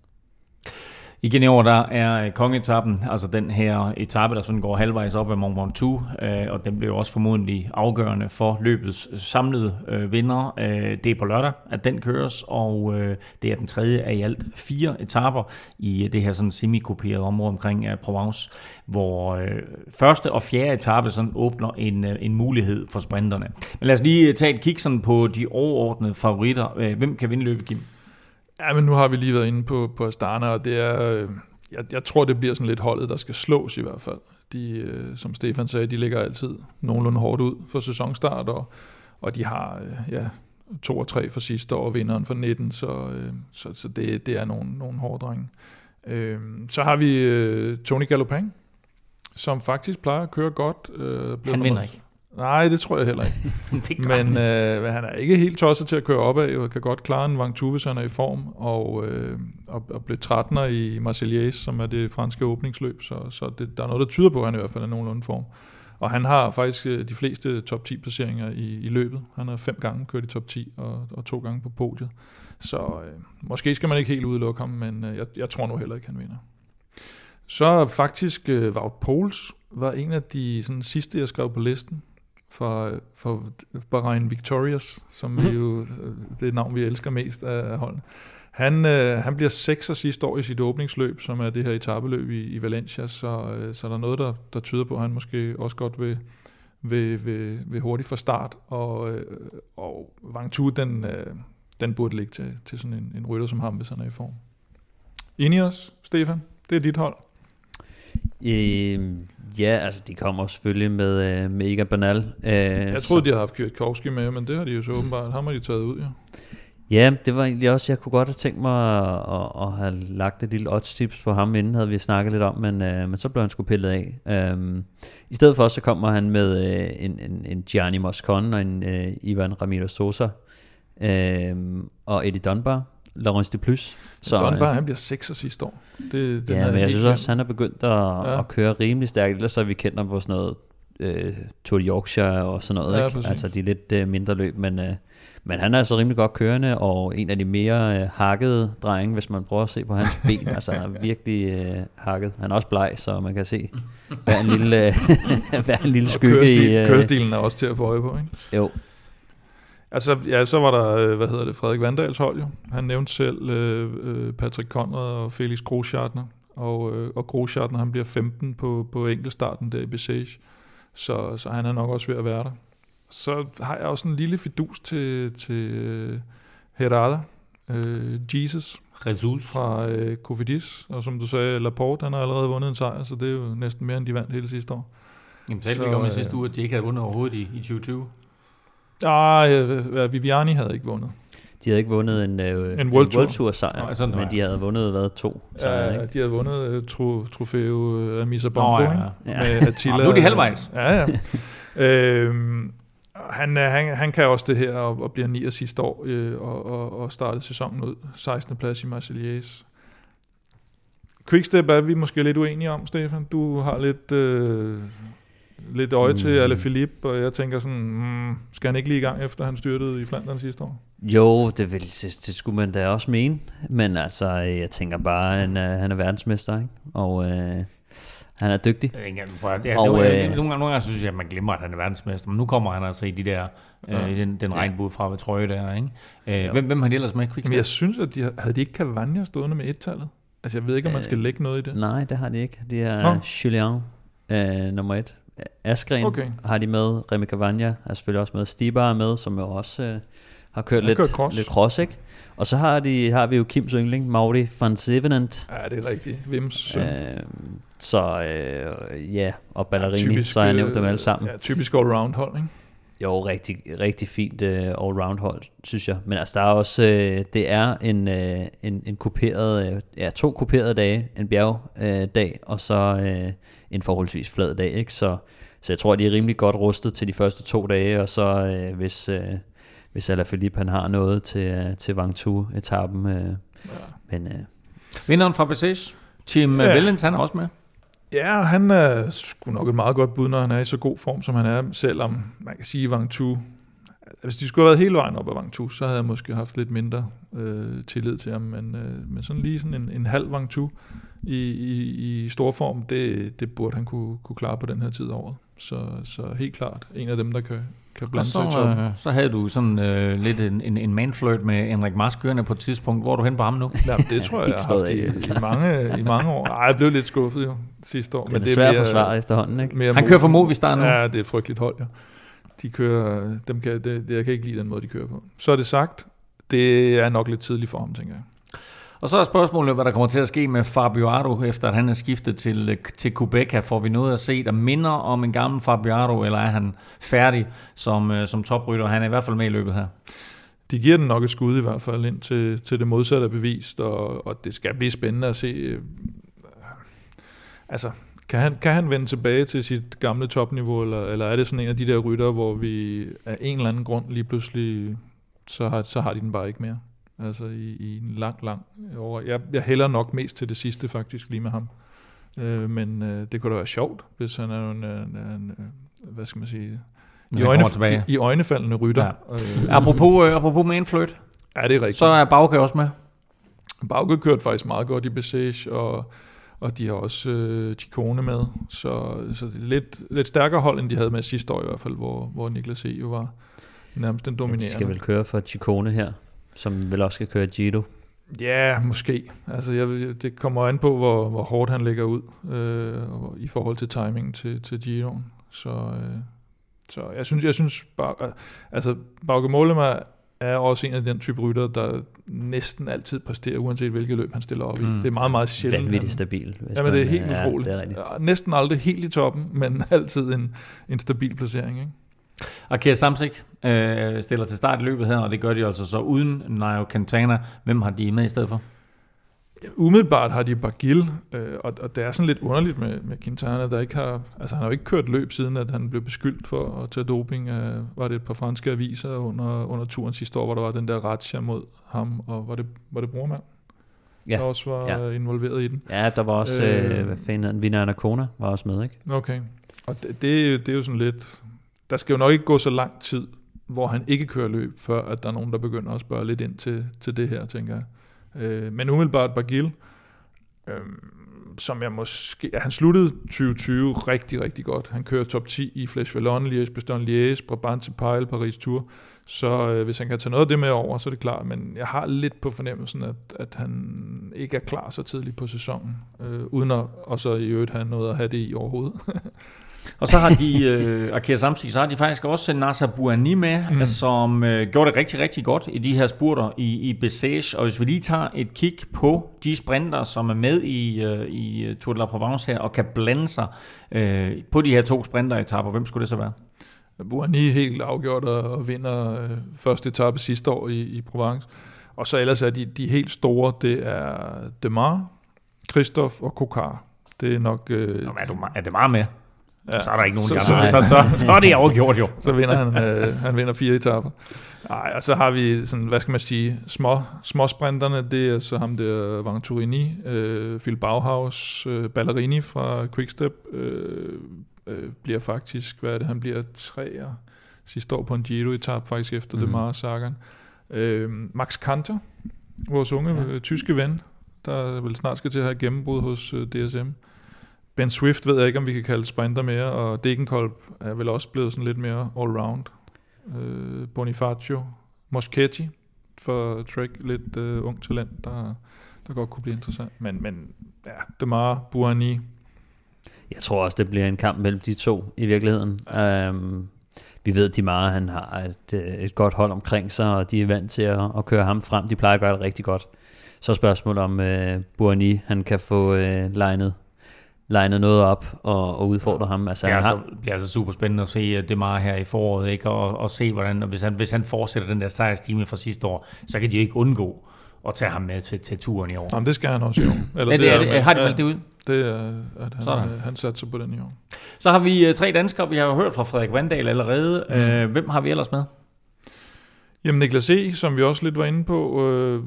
Igen i år, der er øh, kongetappen, altså den her etape, der sådan går halvvejs op ad Mont Ventoux, øh, og den bliver også formodentlig afgørende for løbets samlede øh, vinder. Øh, det er på lørdag, at den køres, og øh, det er den tredje af i alt fire etaper i det her sådan semi område omkring Provence, hvor første og fjerde etape sådan åbner en, en mulighed for sprinterne. Men lad os lige tage et kig sådan på de overordnede favoritter. Hvem kan vinde løbet, Kim? Ja, men nu har vi lige været inde på, på Astana, og det er, øh, jeg, jeg tror, det bliver sådan lidt holdet, der skal slås i hvert fald. De, øh, som Stefan sagde, de ligger altid nogenlunde hårdt ud for sæsonstart, og, og de har øh, ja, to og tre for sidste år, vinderen for 19, så, så, så det, det er nogle, nogle hårde drenge. Så har vi Tony Galopin, som faktisk plejer at køre godt. Han vinder ikke. Nej, det tror jeg heller ikke. (laughs) men øh, han er ikke helt tosset til at køre opad, og kan godt klare en Ventoux, hvis han er i form, og, øh, og, og blev 13'er i Marseillais, som er det franske åbningsløb, så, så det, der er noget, der tyder på, at han i hvert fald er nogenlunde form. Og han har faktisk øh, de fleste top 10 placeringer i, i løbet. Han har fem gange kørt i top 10 og, og to gange på podiet. Så øh, måske skal man ikke helt udelukke ham, men øh, jeg, jeg tror nu heller ikke, han vinder. Så faktisk øh, Wout Poels var en af de sådan, sidste, jeg skrev på listen fra, fra Bahrain Victorious, som vi jo, det navn, vi elsker mest af holdene. Han, øh, han bliver 6 sidste år i sit åbningsløb, som er det her etabeløb i, i Valencia, så, øh, så der er noget, der, der tyder på, at han måske også godt vil, vil, vil, vil hurtigt fra start, og, øh, og Vangtu, den, øh, den burde ligge til, til sådan en, en rytter som ham, hvis han er i form. Ineos, Stefan, det er dit hold. Øh, ja, altså de kommer selvfølgelig med, øh, med Iga Banal. Øh, jeg troede, de havde haft Kwiatkowski med, men det har de jo så åbenbart. Ham har de taget ud, ja. Ja, det var egentlig også, jeg kunne godt have tænkt mig at, at, at have lagt et lille odds tips på ham, inden havde vi snakket lidt om, men, øh, men så blev han sgu pillet af. Um, I stedet for, så kommer han med øh, en, en, en Gianni Moscon og en øh, Ivan Ramiro Sosa øh, og Eddie Dunbar, Laurence de Plus. Så, Dunbar, øh, han bliver 6 sidste år. Det, den ja, men jeg synes også, han er begyndt at, ja. at køre rimelig stærkt, ellers har vi kendt ham på sådan noget øh, Tour de Yorkshire og sådan noget, ja, ikke? altså de lidt øh, mindre løb, men... Øh, men han er altså rimelig godt kørende, og en af de mere øh, hakkede drenge, hvis man prøver at se på hans (laughs) ben. altså han er virkelig øh, hakket. Han er også bleg, så man kan se hver en lille, øh, (laughs) hver en lille skygge. Kørestil, i, øh, kørestilen er også til at få øje på, ikke? Jo. Altså, ja, så var der, øh, hvad hedder det, Frederik Vandals hold jo. Han nævnte selv øh, øh Patrick Conrad og Felix Groschartner. Og, øh, og Groschartner, han bliver 15 på, på enkeltstarten der i Bessage. Så, så han er nok også ved at være der så har jeg også en lille fidus til, til uh, Herada, uh, Jesus, Jesus fra uh, Cofidis, og som du sagde, Laporte, han har allerede vundet en sejr, så det er jo næsten mere, end de vandt hele sidste år. Jamen, talte vi om i sidste uge, at de ikke havde vundet overhovedet i, i 2020? Nej, Viviani havde ikke vundet. De havde ikke vundet en, øh, en World, World Tour sejr, oh, sådan, men de havde vundet hvad, to sejre, ja, ikke? de havde vundet uh, tro, trofæo uh, Amisa Bongo oh, ja, ja. med (laughs) Attila. Oh, nu er de halvvejs. Ja, ja. (laughs) øhm, han, han, han kan også det her og, og bliver 9 sidste år øh, og, og, og startede sæsonen ud. 16. plads i Marseillais. Quickstep er vi måske lidt uenige om, Stefan. Du har lidt, øh, lidt øje mm. til Alaphilippe, og jeg tænker sådan, mm, skal han ikke lige i gang efter han styrtede i Flandern sidste år? Jo, det, vil, det, det skulle man da også mene, men altså, jeg tænker bare, han er, han er verdensmester, ikke? og øh, han er dygtig. Ja, og, nogle, øh, nogle, nogle gange synes jeg, at man glemmer, at han er verdensmester, men nu kommer han altså i de der, ja. øh, den, den regnbue fra ved trøje der. Ikke? Øh, hvem, hvem har de ellers med Quickstep? Men jeg synes, at de havde de ikke Cavagna stående med et-tallet? Altså jeg ved ikke, om man skal øh, lægge noget i det. Nej, det har de ikke. Det er Nå. Julian øh, nummer et. Askren okay. har de med. Remy Cavagna er selvfølgelig også med. Stibar er med, som jo også øh, har kørt, lidt, kørt cross. lidt cross, ikke? Og så har, de, har vi jo Kims yndling, Mauri van Sevenant. Ja, det er rigtigt. Vims søn. Øh, så øh, ja, og Ballerini, ja, typisk, så har jeg nævnt dem alle sammen. Ja, typisk all-round hold, ikke? Jo, rigtig, rigtig fint uh, all-round hold, synes jeg. Men altså, der er også, uh, det er en, uh, en, en kuperet, uh, ja, to kuperede dage, en bjergdag, uh, og så uh, en forholdsvis flad dag, ikke? Så, så jeg tror, de er rimelig godt rustet til de første to dage, og så uh, hvis, uh, hvis Alaphilippe han har noget til, uh, til Vangtu-etappen. Uh, ja. Men, uh, Vinderen fra Bessage, Tim ja. Vellens, han er også med. Ja, han er sgu nok et meget godt bud, når han er i så god form, som han er, selvom man kan sige, Wang Tu, hvis de skulle have været hele vejen op ad Wang Tu, så havde jeg måske haft lidt mindre øh, tillid til ham, men, øh, men sådan lige sådan en, en halv Wang Tu i, i, i stor form, det, det burde han kunne, kunne klare på den her tid af året. Så, så helt klart en af dem, der kan, kan blande så, sig i toppen. Øh, så havde du sådan øh, lidt en, en, en manflirt med Henrik Mars kørende på et tidspunkt. Hvor er du hen på ham nu? (laughs) Ja, det tror jeg, jeg har haft i, i, mange, i mange år. Ej, jeg blev lidt skuffet jo sidste år. Det er, men det er svært at forsvare efterhånden, ikke? Mere Han kører for Movistar nu. Ja, det er et frygteligt hold, ja. De kører, dem kan, det, det, jeg kan ikke lide den måde, de kører på. Så er det sagt, det er nok lidt tidligt for ham, tænker jeg. Og så er spørgsmålet, hvad der kommer til at ske med Fabio Ardo, efter at han er skiftet til, til Quebec. Får vi noget at se, der minder om en gammel Fabio Ardo, eller er han færdig som, øh, som toprytter? Han er i hvert fald med i løbet her. De giver den nok et skud i hvert fald ind til, til det modsatte bevist, og, og det skal blive spændende at se. Øh, altså, kan han, kan han vende tilbage til sit gamle topniveau, eller, eller er det sådan en af de der rytter, hvor vi af en eller anden grund lige pludselig, så har, så har de den bare ikke mere? Altså i, i en lang, lang år. Jeg, jeg hælder nok mest til det sidste faktisk lige med ham. Øh, men øh, det kunne da være sjovt, hvis han er en, en, en hvad skal man sige, i, øjne, i, i øjnefaldende rytter. Ja. Øh, apropos, øh, apropos med en flyt. Ja, det er rigtigt. Så er Bauke også med. Bauke kørt faktisk meget godt i Bessage, og, og de har også øh, Chikone med, så, så det er lidt, lidt stærkere hold, end de havde med sidste år i hvert fald, hvor, hvor Niklas E. jo var nærmest den dominerende. De skal vel køre for Chikone her, som vel også skal køre Gito. Ja, måske. Altså, jeg, det kommer an på, hvor, hvor hårdt han lægger ud øh, i forhold til timing til, til Giroen. Så, øh, så jeg synes, jeg synes bare, altså, Bauke Mollema er også en af den type rytter, der næsten altid præsterer, uanset hvilket løb han stiller op i. Mm. Det er meget, meget sjældent. Vanvittigt stabil. Jamen, det er helt ja, utroligt. Det er ja, næsten aldrig helt i toppen, men (laughs) altid en, en stabil placering. Ikke? Akira Samsik øh, stiller til start i løbet her, og det gør de altså så uden Nairo Quintana. Hvem har de med i stedet for? Umiddelbart har de Bargil, øh, og, og det er sådan lidt underligt med, med Quintana, der ikke har, altså han har jo ikke kørt løb siden, at han blev beskyldt for at tage doping. Øh, var det et par franske aviser under, under turen sidste år, hvor der var den der razzia mod ham, og var det, var det brormand? Ja. Der også var ja. involveret i den. Ja, der var også, øh, øh hvad fanden hedder Vina Anacona var også med, ikke? Okay, og det, det, det er jo sådan lidt, der skal jo nok ikke gå så lang tid, hvor han ikke kører løb, før at der er nogen, der begynder at spørge lidt ind til, til det her, tænker jeg. Øh, men umiddelbart Bagil, øh, som jeg måske... Ja, han sluttede 2020 rigtig, rigtig godt. Han kører top 10 i Flash Vallon, Liège, Bastogne Liège, Brabant til Pejl, Paris Tour. Så øh, hvis han kan tage noget af det med over, så er det klart. Men jeg har lidt på fornemmelsen, at, at han ikke er klar så tidligt på sæsonen. Øh, uden at og så i øvrigt have noget at have det i overhovedet. (laughs) Og så har de, øh, Akira Samsik, så har de faktisk også Nasser Bouani med, mm. som øh, gjorde det rigtig, rigtig godt i de her spurter i, i Bessage. Og hvis vi lige tager et kig på de sprinter, som er med i, øh, i Tour de la Provence her, og kan blande sig øh, på de her to sprinteretapper, hvem skulle det så være? Bouani helt afgjort og vinder øh, første etape sidste år i, i Provence. Og så ellers er de, de helt store, det er Demar, Christoph og Kokar. Det er nok... Øh, Nå, er, du, er det meget med? Ja. Så er der ikke nogen, så, så, så, så, så er det overgjort jo. så vinder han, øh, han vinder fire etaper. Nej, og så har vi sådan, hvad skal man sige, små, små sprinterne, det er så ham der Venturini, øh, Phil Bauhaus, øh, Ballerini fra Quickstep, øh, øh, bliver faktisk, hvad er det, han bliver treer sidste år på en Giro-etap, faktisk efter mm. det meget Sagan. Øh, Max Kanter, vores unge ja. øh, tyske ven, der vel snart skal til at have gennembrud hos øh, DSM. Ben Swift ved jeg ikke, om vi kan kalde sprinter mere, og Degenkolb er vel også blevet sådan lidt mere all-round. Øh, Bonifacio, Moschetti for Trek, lidt øh, ung talent, der, der godt kunne blive interessant. Men, men ja, Demar, Buani. Jeg tror også, det bliver en kamp mellem de to i virkeligheden. Ja. Um, vi ved, at Demar han har et, øh, et godt hold omkring sig, og de er vant til at, at køre ham frem. De plejer at gøre det rigtig godt. Så spørgsmålet om uh, Buani, han kan få uh, legnet legnet noget op og, og udfordre ham. Altså, det, er altså, det bliver altså super spændende at se øh, det meget her i foråret, ikke? Og, og se, hvordan, og hvis, han, hvis han fortsætter den der sejrstime fra sidste år, så kan de jo ikke undgå at tage ham med til, til turen i år. Jamen, det skal han også jo. Eller det, det, er, det, har de valgt det ud? Det er, at han, Sådan. han satser på den i år. Så har vi uh, tre danskere. Vi har hørt fra Frederik Vandal allerede. Mm. Hvem har vi ellers med? Jamen Niklas E., som vi også lidt var inde på, øh,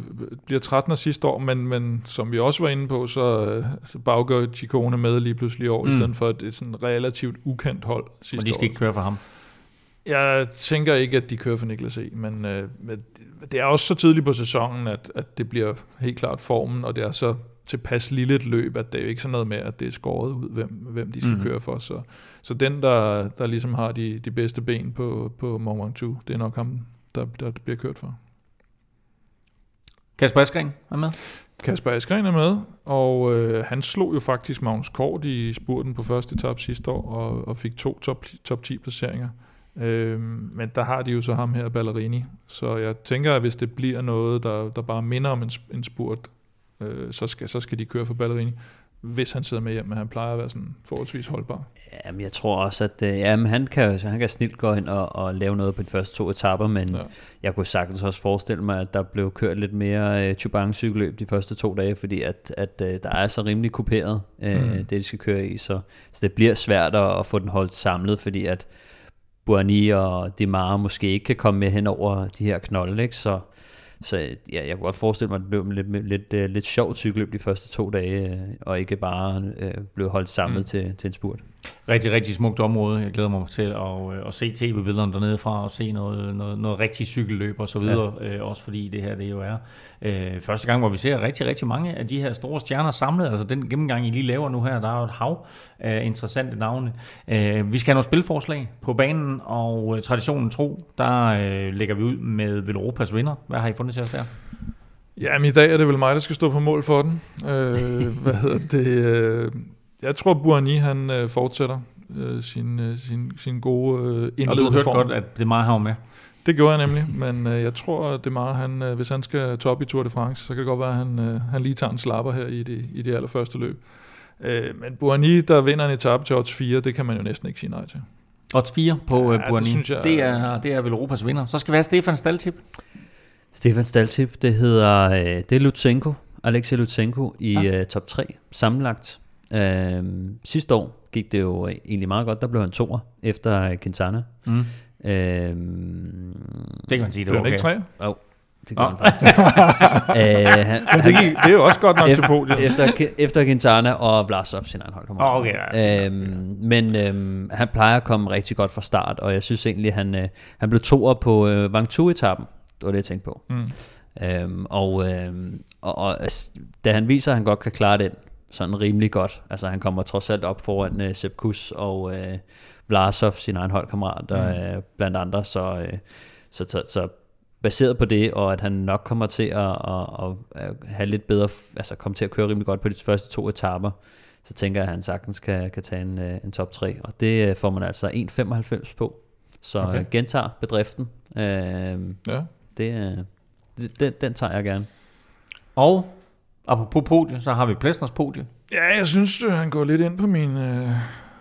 bliver 13 sidste år, men, men som vi også var inde på, så, øh, så baggår Chikone med lige pludselig i år, mm. i stedet for et, et sådan relativt ukendt hold sidste år. Og de skal år. ikke køre for ham? Jeg tænker ikke, at de kører for Niklas E., men, øh, det er også så tidligt på sæsonen, at, at det bliver helt klart formen, og det er så tilpas lille et løb, at det er jo ikke sådan noget med, at det er skåret ud, hvem, hvem de skal mm. køre for. Så, så den, der, der ligesom har de, de bedste ben på, på Mont Ventoux, det er nok ham, der, der bliver kørt for. Kasper Askren er med? Kasper Askren er med, og øh, han slog jo faktisk Magnus Kort i spurten på første etape sidste år, og, og fik to top, top 10 placeringer. Øh, men der har de jo så ham her, Ballerini. Så jeg tænker, at hvis det bliver noget, der, der bare minder om en, en spurt, øh, så, skal, så skal de køre for Ballerini hvis han sidder med hjem, men han plejer at være sådan forholdsvis holdbar. Jamen, jeg tror også, at øh, jamen, han, kan, han kan snilt gå ind og, og lave noget på de første to etapper, men ja. jeg kunne sagtens også forestille mig, at der blev kørt lidt mere uh, Chubang-cykelløb de første to dage, fordi at, at uh, der er så rimelig kuperet, uh, mm. det de skal køre i, så, så det bliver svært at, at få den holdt samlet, fordi at Buani og Demare måske ikke kan komme med hen over de her knolde, ikke? så så ja, jeg kunne godt forestille mig, at det blev lidt, lidt, lidt, øh, lidt sjovt cykelløb de første to dage, øh, og ikke bare øh, blev holdt samlet mm. til, til en spurt. Rigtig, rigtig smukt område. Jeg glæder mig til at, at, at se tv-billederne dernede fra og se noget, noget, noget rigtig cykelløb og så videre. Ja. Øh, også fordi det her det jo er øh, første gang, hvor vi ser rigtig, rigtig mange af de her store stjerner samlet. Altså den gennemgang, I lige laver nu her, der er jo et hav af interessante navne. Øh, vi skal have nogle spilforslag på banen, og øh, traditionen tro, der øh, lægger vi ud med Velropas vinder. Hvad har I fundet til os der? Ja, men i dag er det vel mig, der skal stå på mål for den. Øh, (laughs) hvad hedder det? Øh, jeg tror, Buani han øh, fortsætter øh, sin, øh, sin, sin gode øh, indledende Og du hørte form. godt, at det er meget her med. Det gjorde jeg nemlig, men øh, jeg tror, at det er meget, han, øh, hvis han skal top i Tour de France, så kan det godt være, at han, øh, han lige tager en slapper her i det, i det allerførste løb. Øh, men Buani, der vinder en etape til odds 4, det kan man jo næsten ikke sige nej til. Odds 4 på Ja, ja, det Buani. synes jeg- det, er, det er vel Europas vinder. Så skal vi have Stefan Staltip. Stefan Staltip, det hedder, øh, det er Lutsenko, Alexei Lutsenko i ja. øh, top 3 sammenlagt. Øh, sidste år gik det jo egentlig meget godt, der blev han toer efter øh, Quintana. Mm. Øh, Det kan man sige, det Blev er han ikke okay. tre? oh, det gør Nå. han faktisk. (laughs) øh, han, Men det, gik, det er jo også godt nok til podiet. efter, efter Quintana og Vlasov, sin egen holdkammerat. Åh, okay, ja. Øhm, men øhm, han plejer at komme rigtig godt fra start, og jeg synes egentlig, han, øh, han blev toer på øh, Vangtu-etappen. Det var det, jeg tænkte på. Mm. Øhm, og, øhm, og, og altså, da han viser, at han godt kan klare den sådan rimelig godt, altså han kommer trods alt op foran øh, Sepp Kuss og øh, Vlasov, sin egen holdkammerat, mm. øh, blandt andre, så, øh, så, så, så baseret på det, og at han nok kommer til at, at, at, at have lidt bedre, altså komme til at køre rimelig godt på de første to etaper, så tænker jeg, at han sagtens kan, kan tage en, øh, en top 3, og det øh, får man altså 1,95 på. Så Okay. okay. gentager bedriften. Øh, Ja. det, det, den, den tager jeg gerne. Og apropos podie, så har vi Plæstners podie. ja, jeg synes, øh, han går lidt ind på mine, øh,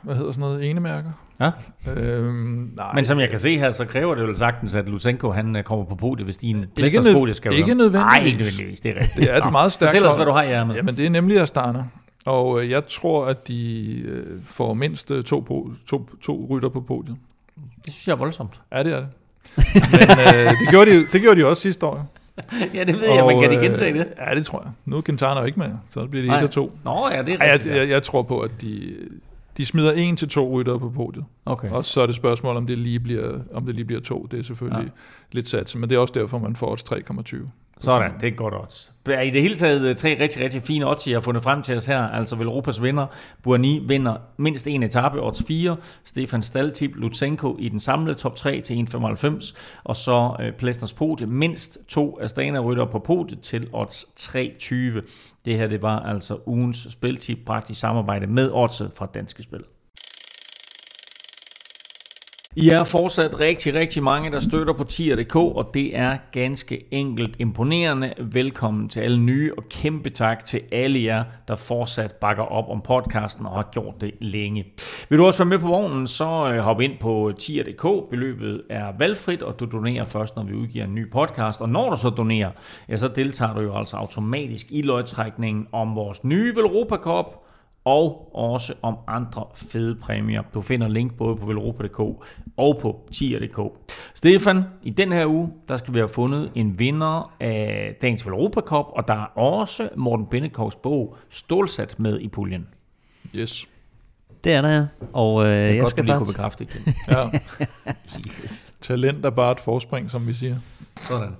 hvad hedder sådan noget, enemærker. Ja. Øhm, nej, Men som jeg kan se her, så kræver det jo sagtens, at Lutsenko han øh, kommer på podiet, hvis din Plæstners podie skal ikke nødvendigvis. Nej, ikke nødvendigvis, det er rigtigt. det er et meget stærkt Fortæl os, hvad du har i ærmet. Jamen, det er nemlig Astana. Og øh, jeg tror, at de øh, får mindst to, på, to, to rytter på podiet. Det synes jeg er voldsomt. Ja, det er det. Men øh, det, gjorde de, det gjorde de også sidste år. (laughs) ja, det ved jeg, men kan de øh, gentage det? Ja, det tror jeg. Nu er Quintana jo ikke med, så bliver det Nej. 1 og 2. Nå ja, det er Ej, rigtigt. jeg, jeg, jeg tror på, at de, de smider en til to ryttere på podiet. Okay. Og så er det spørgsmål, om det lige bliver, om det lige bliver to. Det er selvfølgelig Ja. lidt sats, men det er også derfor, man får odds 3,20. Sådan, det er godt odds. I det hele taget øh, tre rigtig, rigtig fine odds, I har fundet frem til os her. Altså vel Europas vinder. Buani vinder mindst en etape, odds 4. Stefan Staltip, Lutsenko i den samlede top 3 til 1,95. Og så øh, Plæstners podie. Mindst to Astana-rytter på podiet til odds 3,20. Det her det var altså ugens spiltip bragt i samarbejde med oddset fra Danske Spil. I er fortsat rigtig, rigtig mange, der støtter på tier.dk, og det er ganske enkelt imponerende. Velkommen til alle nye, og kæmpe tak til alle jer, der fortsat bakker op om podcasten og har gjort det længe. Vil du også være med på vognen, så øh, hop ind på tier.dk. Beløbet er valgfrit, og du donerer først, når vi udgiver en ny podcast. Og når du så donerer, ja, så deltager du jo altså automatisk i løgtrækningen om vores nye Velropa Cup, og også om andre fede præmier. Du finder link både på velropa.dk og på tier.dk. Stefan, i den her uge, der skal vi have fundet en vinder af dagens Velropa Cup, og der er også Morten Bindekovs bog Stålsat med i puljen. Yes. Det er der, ja. Og øh, Jeg, jeg godt, skal du lige bare... kunne bekræfte igen. (laughs) Ja. yes. Talent er bare et forspring, som vi siger. Sådan. (laughs)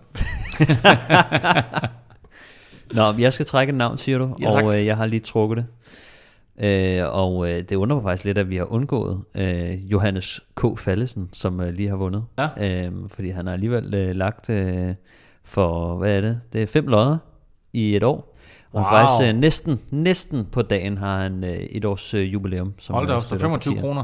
Nå, jeg skal trække et navn, siger du, Ja, tak. og øh, jeg har lige trukket det. Øh, og øh, det undrer mig faktisk lidt, at vi har undgået øh, Johannes K. Fallesen, som øh, lige har vundet. Ja. Øh, fordi han har alligevel øh, lagt øh, for, hvad er det? Det er fem lodder i et år. Og Wow. faktisk øh, næsten, næsten på dagen har han øh, et års øh, jubilæum. Som Hold da op, så støtter 25 partier. kroner.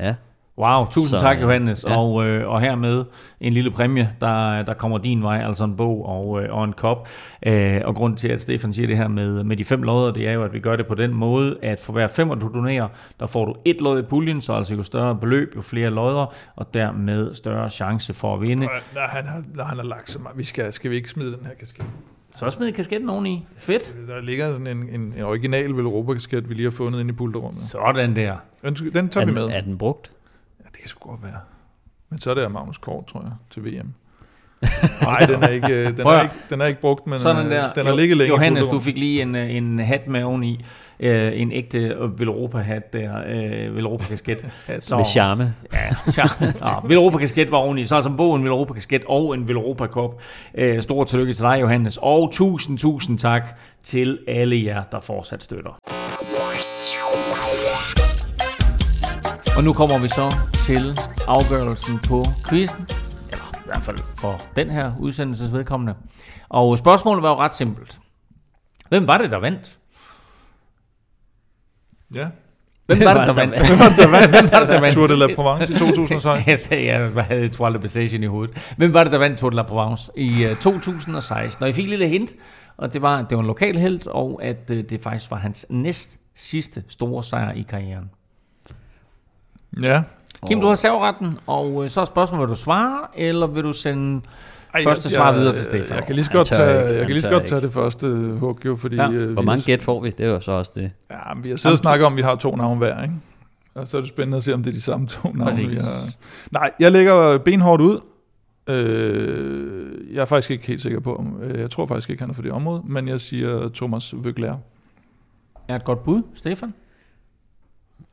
Ja, Wow, tusind Så, tak Johannes, ja. og, øh, og hermed en lille præmie, der, der kommer din vej, altså en bog og, øh, og en kop. Øh, og grund til, at Stefan siger det her med, med de fem lodder, det er jo, at vi gør det på den måde, at for hver fem, du donerer, der får du et lod i puljen, så altså jo større beløb, jo flere lodder, og dermed større chance for at vinde. Når han har, når han har lagt så meget, vi skal, skal vi ikke smide den her kasket? Så smid kasketten oveni. Fedt. Der ligger sådan en, en, en original Velropa-kasket, vi lige har fundet inde i pulterummet. Sådan der. Den, den tager er, vi med. er den brugt? Det kan sgu godt være. Men så er det af Magnus Kort, tror jeg, til VM. (laughs) Nej, den er ikke, øh, den er ikke, den er ikke brugt, men Sådan øh, der. den har Jo- ligget længe. Johannes, du fik lige en, øh, en hat med oveni. Øh, en ægte Velropa-hat der. Øh, Velropa-kasket. Så, (laughs) Med charme. Ja, charme. ja, Velropa-kasket var oveni. Så altså både en Velropa-kasket og en Velropa-kop. Øh, stort tillykke til dig, Johannes. Og tusind, tusind tak til alle jer, der fortsat støtter. Og nu kommer vi så til afgørelsen på quizzen. Eller i hvert fald for den her udsendelses vedkommende. Og spørgsmålet var jo ret simpelt. Hvem var det, der vandt? Ja. Hvem var det, der vandt? (laughs) Hvem var det, der vandt? Hvem var det, der vandt? Tour de la Provence i 2016. (laughs) Jeg sagde, jeg havde Tour de Passage i hovedet. Hvem var det, der vandt Tour de la Provence i uh, 2016? Og jeg fik et lille hint, og det var, at det var en lokal held, og at uh, det faktisk var hans næst sidste store sejr i karrieren. Ja. Kim, du har serveretten, og uh, så er spørgsmålet, vil du svare, eller vil du sende Ej, første jeg- svar jeg- videre til Stefan? Jeg kan lige så godt tage, ikke. jeg Han kan lige så godt tage det første hug, jo, fordi... Ja. øh, Hvor mange gæt får vi? Det er jo så også det. Ja, men vi har siddet og snakket om, at vi har to navne hver, ikke? Og så er det spændende at se, om det er de samme to navne, Præcis. vi har. Nej, jeg lægger benhårdt ud. Øh, jeg er faktisk ikke helt sikker på, om- øh, jeg tror faktisk ikke, han er for det område, men jeg siger Thomas Vøgler. Er et godt bud, Stefan?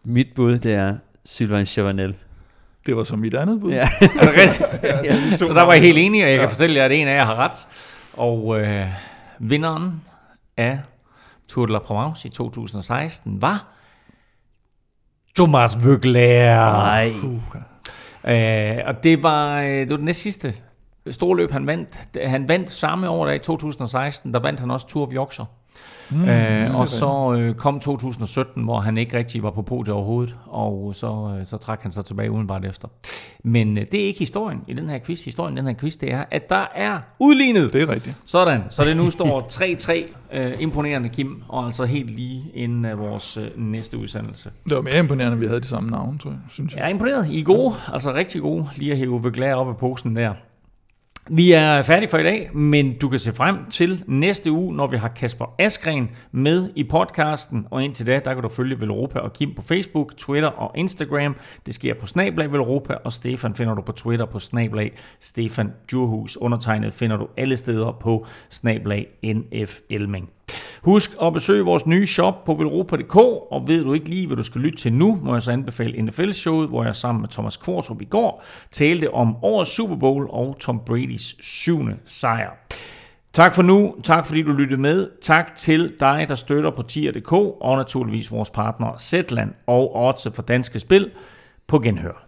Mit bud, det er Sylvain Chavanel. Det var så mit andet bud. Ja. (laughs) Er det rigtigt? to så der var jeg helt enig, og jeg kan Ja. fortælle jer, at en af jer har ret. Og øh, vinderen af Tour de la Provence i 2016 var Thomas Vøgler. Nej. Øh, og det var, øh, det var det næst sidste store løb, han vandt. Han vandt samme år, der i 2016, der vandt han også Tour of Yorkshire. Mm, øh, og så øh, kom 2017, hvor han ikke rigtig var på podiet overhovedet, og så, øh, så trak han sig tilbage udenbart efter. Men øh, det er ikke historien i den her quiz. Historien i den her quiz, det er, at der er udlignet. Det er rigtigt. Sådan, så det nu står (laughs) 3-3. Øh, imponerende, Kim, og altså helt lige inden af vores øh, næste udsendelse. Det var mere imponerende, at vi havde de samme navne, tror jeg, synes jeg. Jeg er imponeret. I er gode, altså rigtig gode, lige at hæve Vøgler op af posen der. Vi er færdige for i dag, men du kan se frem til næste uge, når vi har Kasper Askren med i podcasten. Og indtil da, der kan du følge Velropa og Kim på Facebook, Twitter og Instagram. Det sker på Snablag Velropa, og Stefan finder du på Twitter på Snablag Stefan Djurhus. Undertegnet finder du alle steder på Snablag NF Elming. Husk at besøge vores nye shop på velropa.dk, og ved du ikke lige, hvad du skal lytte til nu, må jeg så anbefale NFL-showet, hvor jeg sammen med Thomas Kvartrup i går talte om årets Super Bowl og Tom Bradys syvende sejr. Tak for nu. Tak fordi du lyttede med. Tak til dig, der støtter på tier.dk, og naturligvis vores partnere Zetland og Otse for Danske Spil på Genhør.